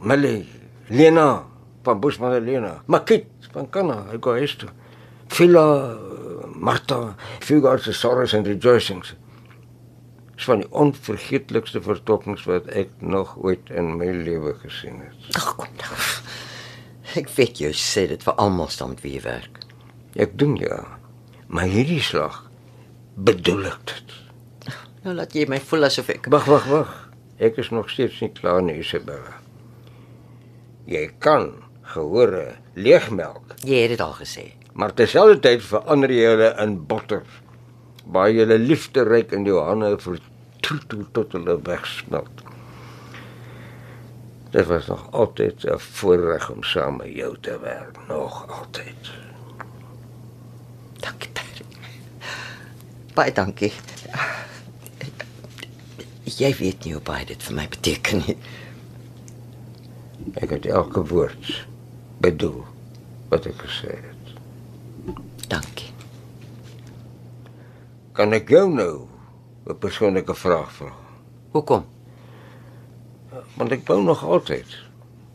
Millie, Lena van Bushman en Lena, Makit van Kana, ek gou is toe. Phila, uh, Martha, Fugars, Sorrows and Rejoicings. Dis van die onvergeetlikste vertolkings wat ek nog ooit in my lewe gesien het. ag kom nou. Ek weet jy sê dit vir almal staan met wie jy werk. Ek doen ja. Maar hierdie slag bedoel ek dit. Nou laat jy my voel asof ek Wag, wag, wag. Ek is nog steeds nie klaar nie, Isabella. Jy kan gehore leegmelk, jy het dit al gesê. maar terselfdertyd verander jy hulle in botter. Waar jy hulle liefde ryk in jou hande vertroetel tot hulle wegsmelt. Dit was nog altyd 'n voorreg om saam met jou te werk, nog altyd. Dankie Berry. Baie dankie. Jy weet nie hoe baie dit vir my beteken nie. Ek het elke woord bedoel wat ek gesê het. Dankie. Kan ek jou nou 'n persoonlike vraag vra? Hoekom? Want ek wou nog altyd.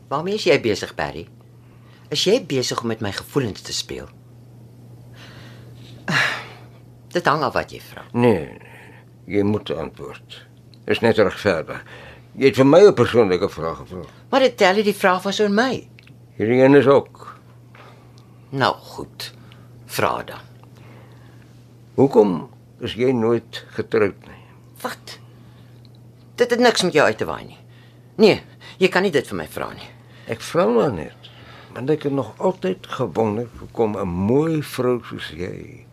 Waarmee is jy besig, Berry? Is jy besig om met my gevoelens te speel? Dit hang af wat jy vra. Nee, nee, jy moet antwoord. Is net regverdig. Jy het vir my 'n persoonlike vraag gevra. Maar dit tel nie die vraag was oor my. Hierdie een is ook. Nou goed. Vra dan. Hoekom is jy nooit getroud nie? Wat? Dit het niks met jou uit te waai nie. Nee, jy kan nie dit vir my vra nie. Ek vra maar net. Want ek het nog altyd gewonder hoekom 'n mooi vrou soos jy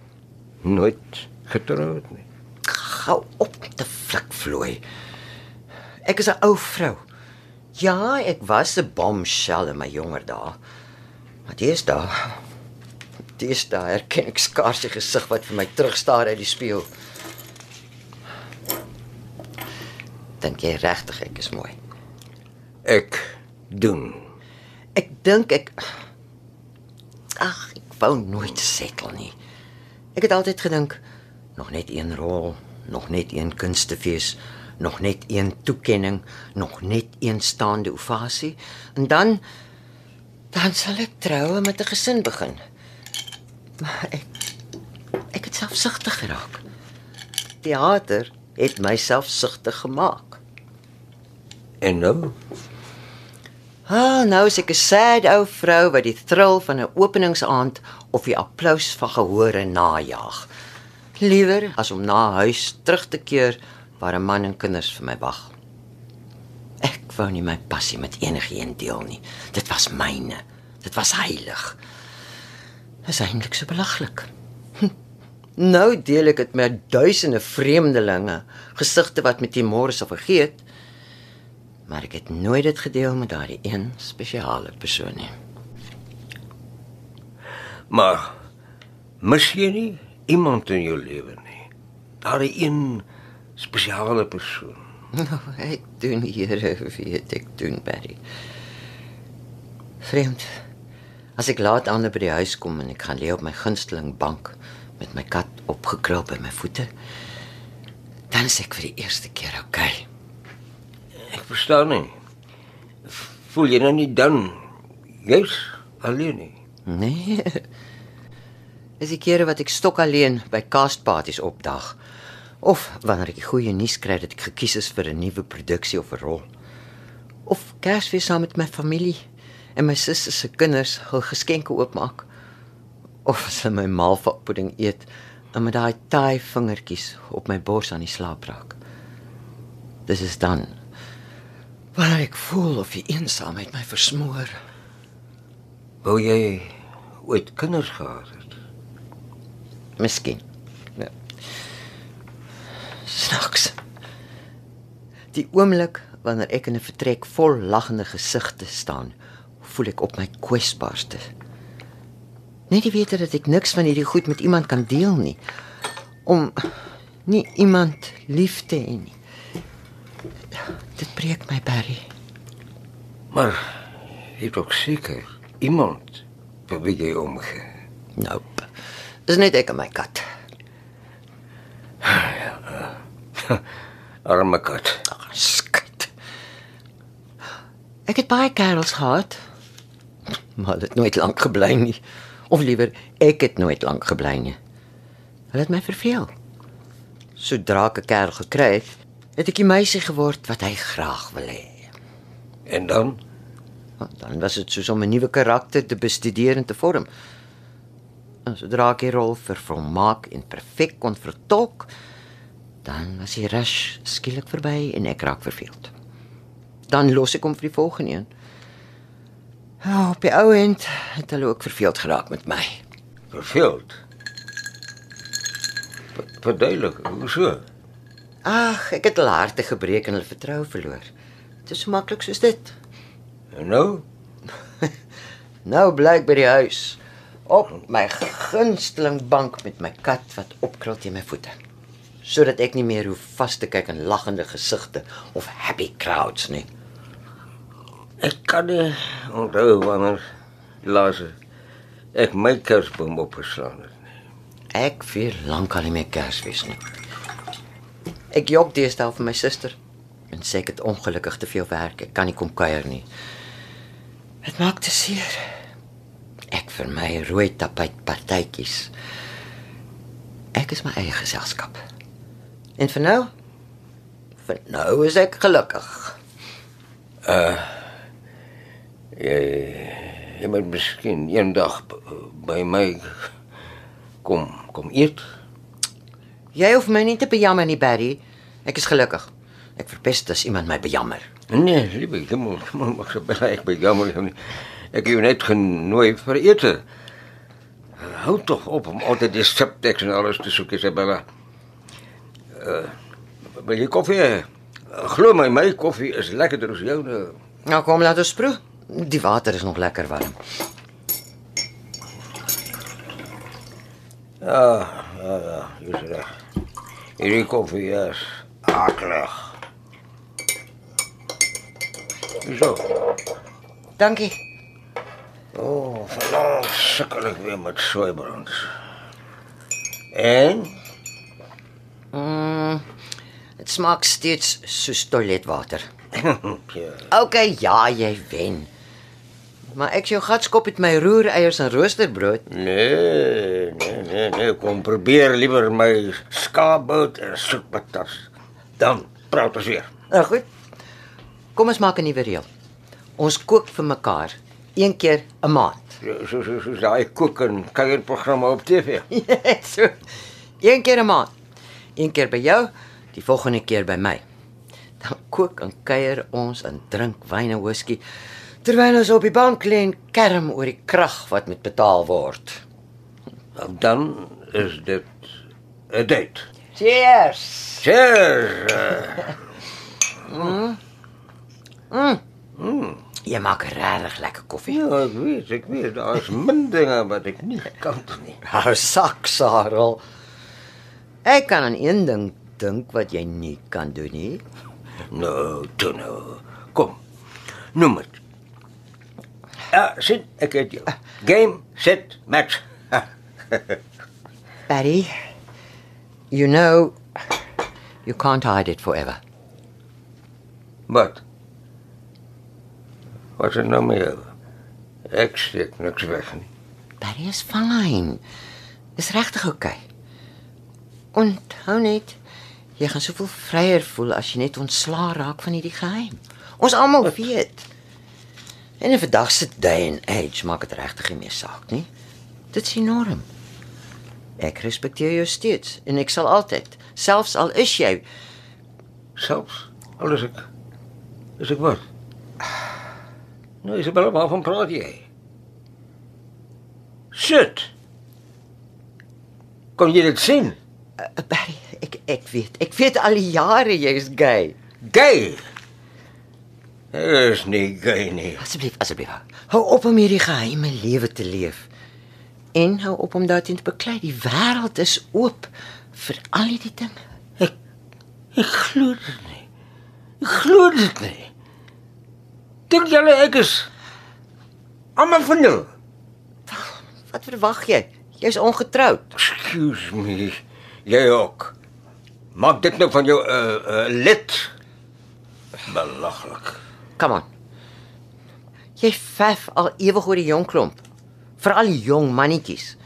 nooit getroud nie. Gou op te flikvloei. Ek is 'n ou vrou. Ja, ek was 'n bombshell in my jonger dae. Maar dis daar. Deesdae herken ek skaars die gesig wat vir my terugstaar uit die spieël. Dink jy regtig ek is mooi? Ek doen. Ek dink ek Ag, ek wou nooit settle nie. Ek het altyd gedink nog net een rol, nog net een kunstefees, nog net een toekenning, nog net een staande ovasie en dan dan sal ek trou en met 'n gesin begin. Maar ek ek het selfsugtig geraak. Theater het my selfsugtig gemaak. En nou? Ah, nou is ek 'n sad ou vrou wat die thrill van 'n openingsaand of die applous van gehore najag. Liewer as om na huis terug te keer waar 'n man en kinders vir my wag. Ek wou nie my passie met enigiemand deel nie. Dit was myne. Dit was heilig. Dit is eintlik so belaglik. Hm. Nou deel ek dit met duisende vreemdelinge, gesigte wat met die môre sal vergeet. Maar ek het nooit dit gedeel met daardie een spesiale persoon nie. Maar mis jy nie iemand in jou lewe nie? Daardie een spesiale persoon. Nou, ek doen Here weet ek doen Barry. Vreemd. As ek laat aan by die huis kom en ek gaan lê op my gunsteling bank met my kat opgekrul by my voete, dan is ek vir die eerste keer okay. Ek verstaan nie. Voel jy nou nie dan jy's alleen nie? Nee. Dis die kere wat ek stok alleen by castparties opdag of wanneer ek die goeie nuus kry dat ek gekies is vir 'n nuwe produksie of 'n rol. Of Kersfees saam met my familie en my sussie se kinders hul geskenke oopmaak. Of as hulle my malvapudding eet en met daai taai vingertjies op my bors aan die slaap raak. Dis is dan wanneer ek voel of die eensaamheid my versmoor. Wou jy ooit kinders gehad het? Miskien. Ja. Snaks. Die oomblik wanneer ek in 'n vertrek vol lagende gesigte staan, voel ek op my kwesbaarste. Net die wete dat ek niks van hierdie goed met iemand kan deel nie. Om nie iemand lief te hê nie. Dit breek my Barry. Maar jy het ook seker iemand vir wie jy omgee. Nope. Dis net ek en my kat. Arme kat. Ag, skit. Ek het baie kerels gehad. Maar dit nooit lank gebly nie. Of liewer, ek het nooit lank gebly nie. Hulle het my verveel. Sodra ek 'n kerel gekry het, het ek die meisie geword wat hy graag wil hê. En dan Want Dan was dit soos om 'n nuwe karakter te bestudeer en te vorm. En sodra ek die rol vervolmaak en perfek kon vertolk, dan was die rush skielik verby en ek raak verveeld. Dan los ek hom vir die volgende een. Ja, op die ou end het hulle ook verveeld geraak met my. verveeld. Ver- Verduidelik, hoe so? Ag, ek het hulle harte gebreek en hulle vertroue verloor. Dit is so maklik soos dit. En nou? Nou blyk by die huis op my gunsteling bank met my kat wat opkrul teen my voete. Sodat ek nie meer hoef vas te kyk in lagende gesigte of happy crowds nie. Ek kan nie onthou wanneer laas ek my kersboom opgeslaan het. Ek vier lankal nie meer Kersfees nie. Ek jok deesdae vir my suster en sê ek het ongelukkig te veel werk. Ek kan nie kom kuier nie. Dit maak te seer. Ek vir my rooi tapijt partytjies. Ek is my eie geselskap. En vir nou? Vir nou is ek gelukkig. Jy jy moet miskien eendag b- by my kom kom eet. Jy hoef my nie te bejammer nie, Barry. Ek is gelukkig. Ek verpest as iemand my bejammer. Nee, liewe, jy moet moet mag so baie ek by jammer jou nie. Ek het jou net genooi vir ete. Hou tog op om altyd die subtekst en alles te soek, Isabella. Uh, wil jy koffie? Glo my, my koffie is lekkerder as joune. Nou kom laat ons proe. Die water is nog lekker warm. Ja, ja, ja, jy's reg. Hierdie koffie is aklig. Zo. Dankie. O, oh, vanaand sukkel ek weer met soeibrands. En Mm. Dit smaak steeds soos toiletwater. ja, OK, ja, jy wen. Maar ek jou gatskop het my roereiers en roosterbrood. nee, nee, nee, nee, kom probeer liewer my skaapbout en soetpatas. Dan praat ons weer. Nou goed. Kom ons maak 'n nuwe reël. Ons kook vir mekaar een keer 'n maand. So so so, so daai kook en kuierprogramme op TV. so. Een keer 'n maand. Een keer by jou, die volgende keer by my. Dan kook en kuier ons en drink wyn en whisky terwyl ons op die bank lê en kerm oor die krag wat moet betaal word. Nou, Dan is dit 'n date. Cheers. Cheers. Jy maak regtig lekker koffie. Ja, ek weet, ek weet, daar's min dinge wat ek nie kan doen nie. Hou sak, Sarel. Ek kan aan een ding dink wat jy nie kan doen nie. Nou, toe nou. Kom. Noem dit. Ja, sit, ek het jou. Game, set, match. Barry, you know you can't hide it forever. Wat? Wat is nou meer? Ek steek niks weg nie. Barry is fine. Dis regtig oukei. Okay. Onthou net, jy gaan soveel vryer voel as jy net ontslaa raak van hierdie geheim. Ons almal weet. En in vandag se day and age maak dit regtig nie meer saak nie. Dit is die norm. Ek respekteer jou steeds en ek sal altyd, selfs al is jy Selfs al is ek is ek wat? Nou, Isabella, waarvan praat jy? Sit. Kon jy dit sien? uh, Barry, ek ek weet, ek weet al die jare jy is gay. Gay. Is nie gay nie. Asseblief, asseblief. Hou op om hierdie geheime lewe te leef. En hou op om daarteen te beklei. Die wêreld is oop vir al hierdie dinge. Ek ek glo dit nie. Ek glo dit nie. Dink julle ek is almal van julle? Wat verwag jy? Jy's ongetroud. Excuse me. Jy ook. Maak dit nou van jou 'n uh, uh, lid. Belaglik. Come on. Jy vyf al ewig oor die jong klomp. Veral die jong mannetjies.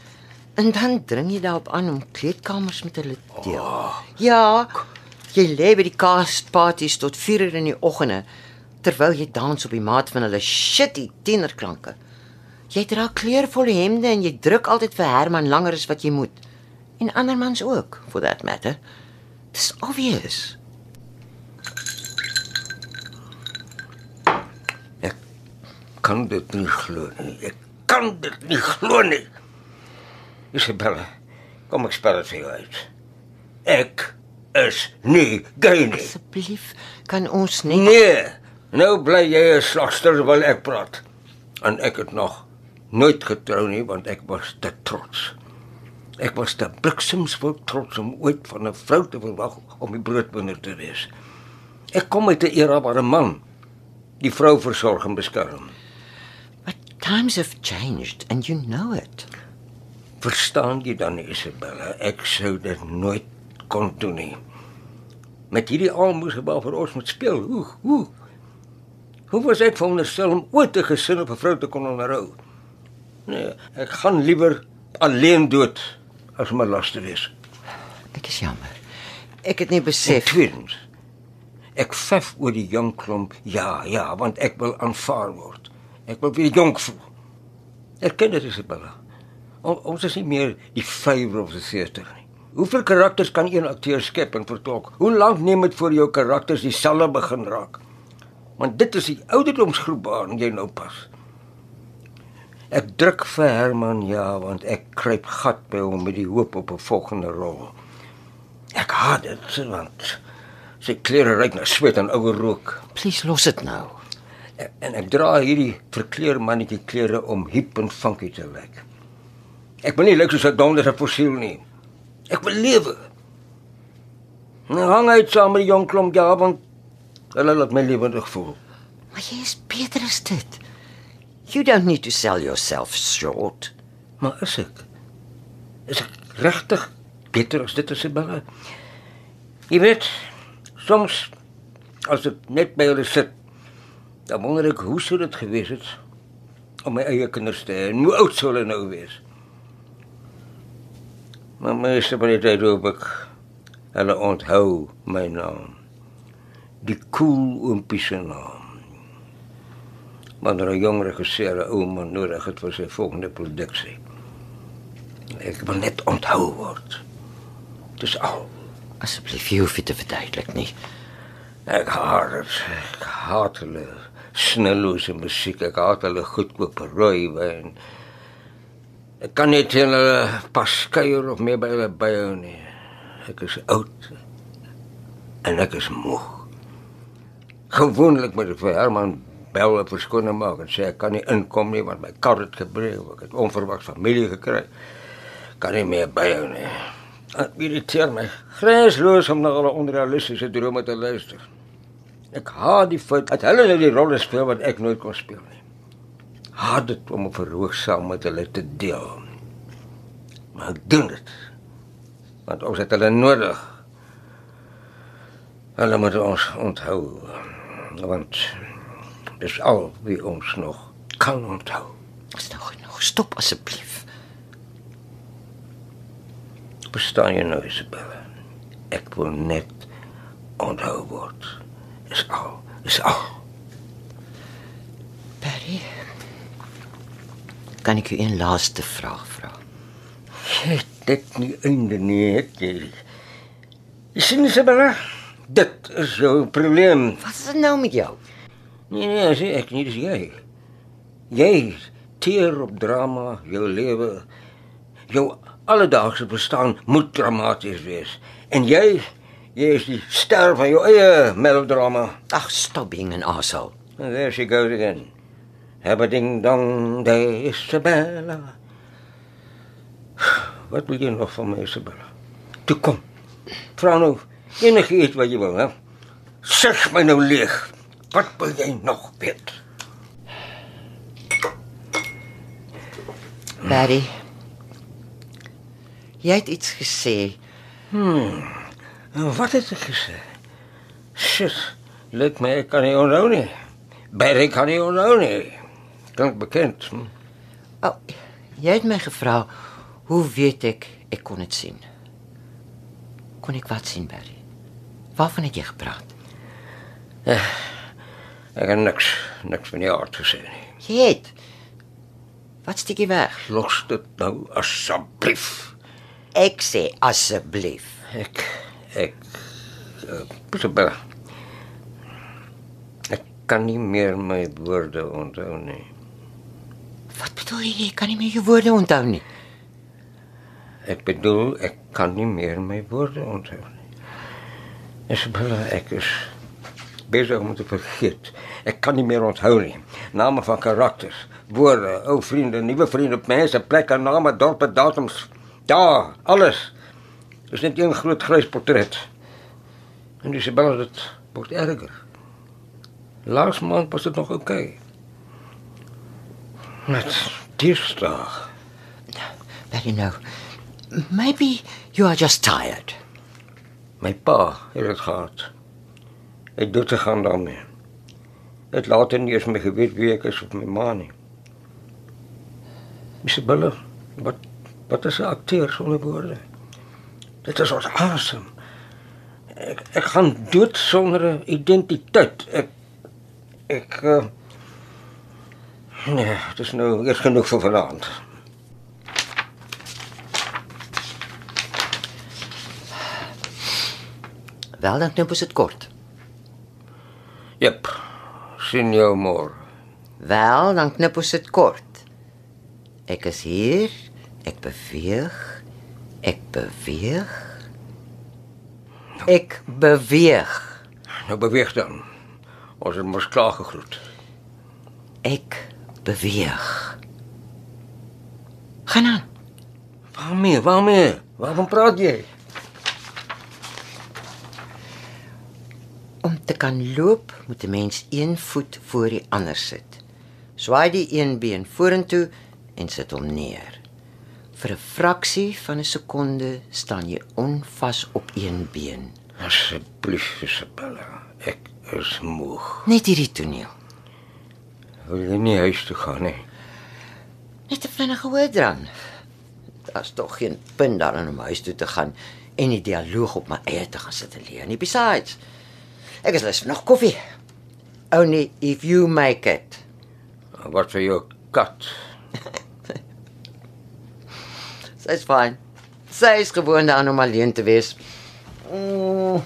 En dan dring jy daarop aan om kleedkamers met hulle te deel. Oh. Ja, jy lê by die kaasparties tot 4 uur in die oggende terwyl jy dans op die maat van hulle shitty tienerklanke. Jy dra kleurvolle hemde en jy druk altyd vir Herman langer as wat jy moet. En ander mans ook, for that matter. Dis obvious. Kan dit nie glo nie. Ek kan dit nie glo nie. Isabella, kom ek spel dit vir jou uit. Ek is nie gay nie. Asseblief, kan ons net Nee. Nou bly jy 'n slagster terwyl ek praat. En ek het nog nooit getrou nie want ek was te trots. Ek was te bliksemsvol trots om ooit van 'n vrou te verwag om die broodwinner te wees. Ek kom uit 'n era waar 'n man die vrou versorg en beskerm. Times have changed and you know it. Verstaan jy dan, Isabella? Ek sou dit nooit kon doen nie. Met hierdie almoes waar vir ons moet speel. Hoe hoe Hoe was ek veronderstel om ooit 'n gesin op 'n vrou te kon onderhou? Nee, ek gaan liewer alleen dood as om 'n las te wees. Ek is jammer. Ek het nie besef tweedens, ek vef oor die jong klomp. Ja, ja, want ek wil aanvaar word. Ek wil weer jonk voel. Erken dit Isabella. O, ons is nie meer die vyver of die theater nie. Hoeveel karakters kan een akteur skep en vertolk? Hoe lank neem dit voor jou karakters dieselfde begin raak? Want dit is die ouderdomsgroep waarin jy nou pas. Ek druk vir Herman ja, want ek kruip gat by hom met die hoop op 'n volgende rol. Ek haat dit want sy klere ruik na sweet en ou rook. please los dit nou. En ek dra hierdie verkleer mannetjie klere om hip en funky te lyk. Ek wil nie lyk soos 'n donderse fossiel nie. Ek wil lewe. Nou hang uit saam met die jong klomp ja, want hulle laat my lewendig voel. Maar jy is beter as dit. You don't need to sell yourself short. Maar is ek? Is ek regtig beter as dit Isabella? Jy weet, soms as ek net by hulle sit, dan wonder ek hoe sou dit gewees het om my eie kinders te hê. en Hoe oud sou hulle nou wees? Maar meeste van die tyd hoop ek hulle onthou my naam. Die cool oompie se naam. Wanneer 'n jong regisseur 'n ou man nodig het vir sy volgende produksie. Ek wil net onthou word. Dis al. Asseblief, jy hoef dit te verduidelik nie. Ek haat dit. Ek haat hulle snellose musiek. Ek haat hulle goedkoop rooiwyn. Ek kan net teen hulle pas kuier of meer by hulle byhou nie. Ek is oud. En ek is moeg. Gewoonlik moet ek vir Herman bel en verskoning maak en sê ek kan nie inkom nie want my kar het gebreek. Ek het onverwags familie gekry. Kan nie meer byhou nie. Dit irriteer my grensloos om na hulle onrealistiese drome te luister. Ek haat die feit dat hulle nou die rolle speel wat ek nooit kon speel nie. Haat dit om 'n verhoog saam met hulle te deel. Maar ek doen dit. Want ons het hulle nodig. Hulle moet ons onthou. Want dis al wie ons nog kan onthou. Is nou genoeg. Stop asseblief. Verstaan jy nou, Isabella? Ek wil net onthou word. Is al. Is al. Barry. Kan ek u een laaste vraag vra? Het dit nie einde nie, het jy. Jy sien Isabella, dit is jou probleem. Wat is dit nou met jou? Nee nee, sê ek nie, dis jy. Jy teer op drama, jou lewe, jou alledaagse bestaan moet dramaties wees. En jy, jy is die ster van jou eie melodrama. Ag, stop being an asshole. And there she goes again. Have a ding dong day, Isabella. Wat wil jy nog van my, Isabella? Toe kom. Vra nou enigiets wat jy wil, hè? Sug my nou leeg. Wat wil jy nog weet? Barry. Jy het iets gesê. En wat het ek gesê? Shit, lyk my ek kan nie onthou nie. Barry kan nie onthou nie. Klink bekend. Hm? Oh, jy het my gevra hoe weet ek ek kon dit sien? Kon ek wat sien, Barry? Waarvan het jy gepraat? Ek het niks, niks van die aard gesê nie. Jy het. Wat steek jy weg? Los dit nou asseblief. Ek sê asseblief. Ek ek uh, Isabella. Ek kan nie meer my woorde onthou nie. Wat bedoel jy? Jy kan nie meer jou woorde onthou nie. Ek bedoel ek kan nie meer my woorde onthou nie. Isabella, ek is besig om te vergeet. Ek kan nie meer onthou nie. Name van karakters, woorde, ou vriende, nuwe vriende, mense, plekke, name, dorpe, datums. Ja, alles. Dis net een groot grys portret. En Isabella, dit word erger. Laas maand was dit nog oukei. Okay. Net dinsdag. Barry, no. Maybe you are just tired. My pa het dit gehad. Ek dood te gaan daarmee. Dit later nie eens my geweet wie ek is of my ma nie. Isabella, wat wat is 'n akteur sonder woorde? Dit is ons asem. Ek ek gaan dood sonder 'n identiteit. Ek ek uh, Nee, dit is nou eers genoeg vir vanaand. Wel dan knip ons dit kort. Jep. Sien jou môre. Wel, dan knip ons dit kort. Ek is hier. Ek beweeg. Ek beweeg. Ek beweeg. Nou beweeg dan. Ons het mos klaar gegroet. Ek beweeg. Gaan aan. Waarmee? Waarmee? Waarom praat jy? Om te kan loop, moet 'n mens een voet voor die ander sit. Swaai die een been vorentoe en sit hom neer. Vir 'n fraksie van 'n sekonde staan jy onvas op een been. Asseblief, Isabella. Ek is moeg. Net hierdie toneel. Wil jy nie huis toe gaan nie? Net 'n vinnige hoordrang. Daar's tog geen punt daarin om huis toe te gaan en die dialoog op my eie te gaan sit en leer nie. Besides, ek is lus vir nog koffie. Only if you make it. Wat vir jou kat? Sy's fyn. Sy is gewoond daaraan om alleen te wees. Mm.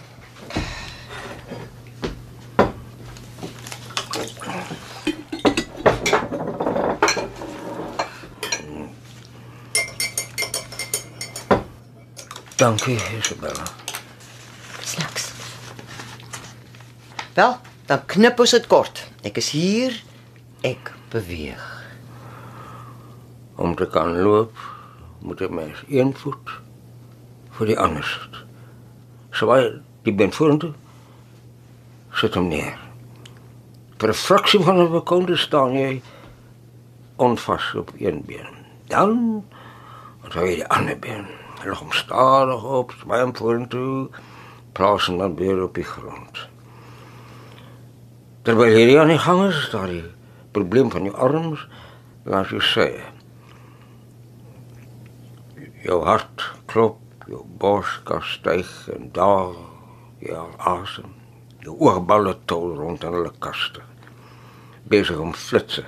Dankie, Isabella. Snacks. Wel, dan knip ons dit kort. Ek is hier. Ek beweeg. Om te kan loop, moet 'n mens een voet voor die ander sit. Swaai die been vorentoe. Sit hom neer. Vir 'n fraksie van 'n sekonde staan jy onvas op een been. Dan onthou jy die ander been. Lig hom stadig op, swaai hom vorentoe, plaas hom dan weer op die grond. Terwyl jy aan die gang is, daar die probleem van jou arms, laat jy sê. Jou hart klop, jou borskas styg en daal, jou asem. Jou oogballe tol rond in hulle kaste. Besig om flitse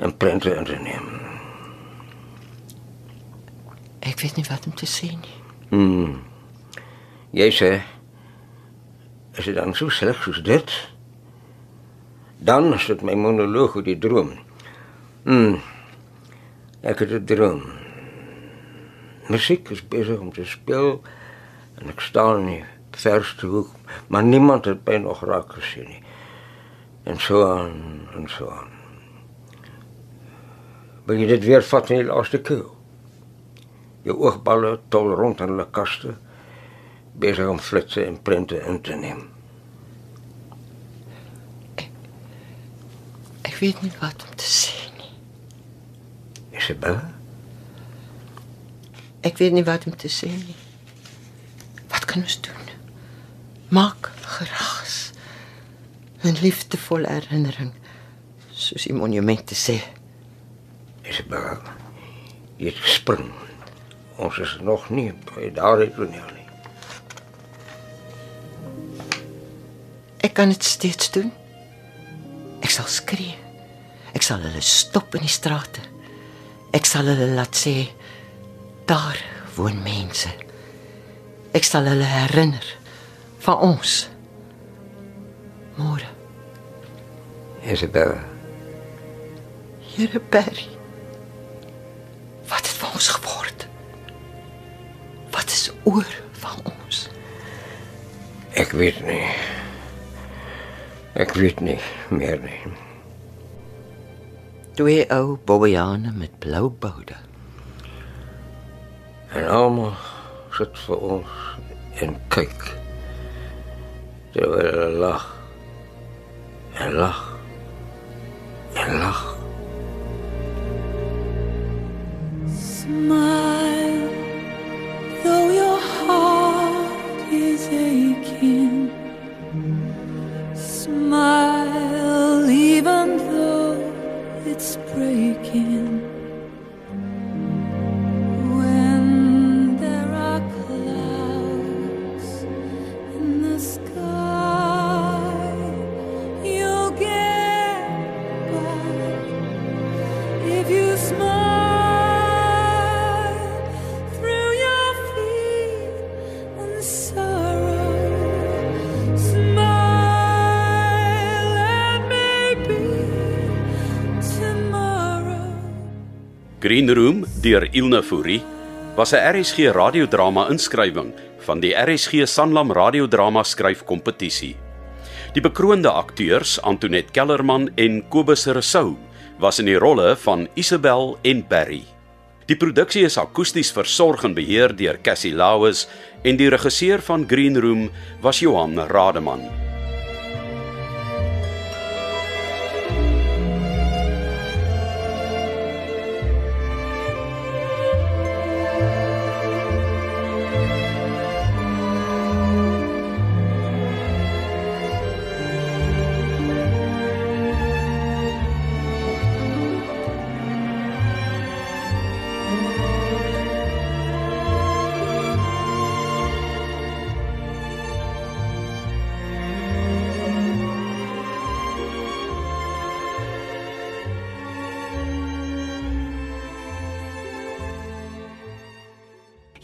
en prente in te neem. Ek weet nie wat om te sê nie. Hmm. Jy sê is dit dan so sleg soos dit? Dan is dit my monoloog oor die droom. Hmm. Ek het 'n droom. Musiek is besig om te speel en ek staan in die verste hoek, maar niemand het my nog raak gesien nie. En so aan en so aan. Wil jy dit weer vat in die laaste keer? Jou oogballe tol rond in hulle kaste, besig om flitse en prente in te neem. Ek weet nie wat om te sê nie. Isabella? Ek weet nie wat om te sê nie. Wat kan ons doen? Maak geraas. 'n Liefdevolle herinnering, soos die monumente sê. Isabella, jy het gespring. Ons is nog nie by daardie toneel nie. Ek kan dit steeds doen. Ek sal skree. Ek sal hulle stop in die strate. Ek sal hulle laat sê daar woon mense. Ek sal hulle herinner van ons. Môre, Isabella, Here Perry. Wat het van ons geword? Wat is oor van ons? ek weet nie. Ek weet nie meer nie. Twee ou bobbejane met blou boude. En almal sit vir ons en kyk. Terwyl hulle lag. En lag. En lag. Smile, though your heart is aching. Green Room deur Ilna Fourie was 'n RSG radiodrama inskrywing van die RSG Sanlam radiodrama skryfkompetisie. Die bekroonde akteurs Antoinette Kellerman en Kobus Rousseau was in die rolle van Isabel en Barry. Die produksie is akoesties versorg en beheer deur Cassie Lauis en die regisseur van Green Room was Johan Rademan.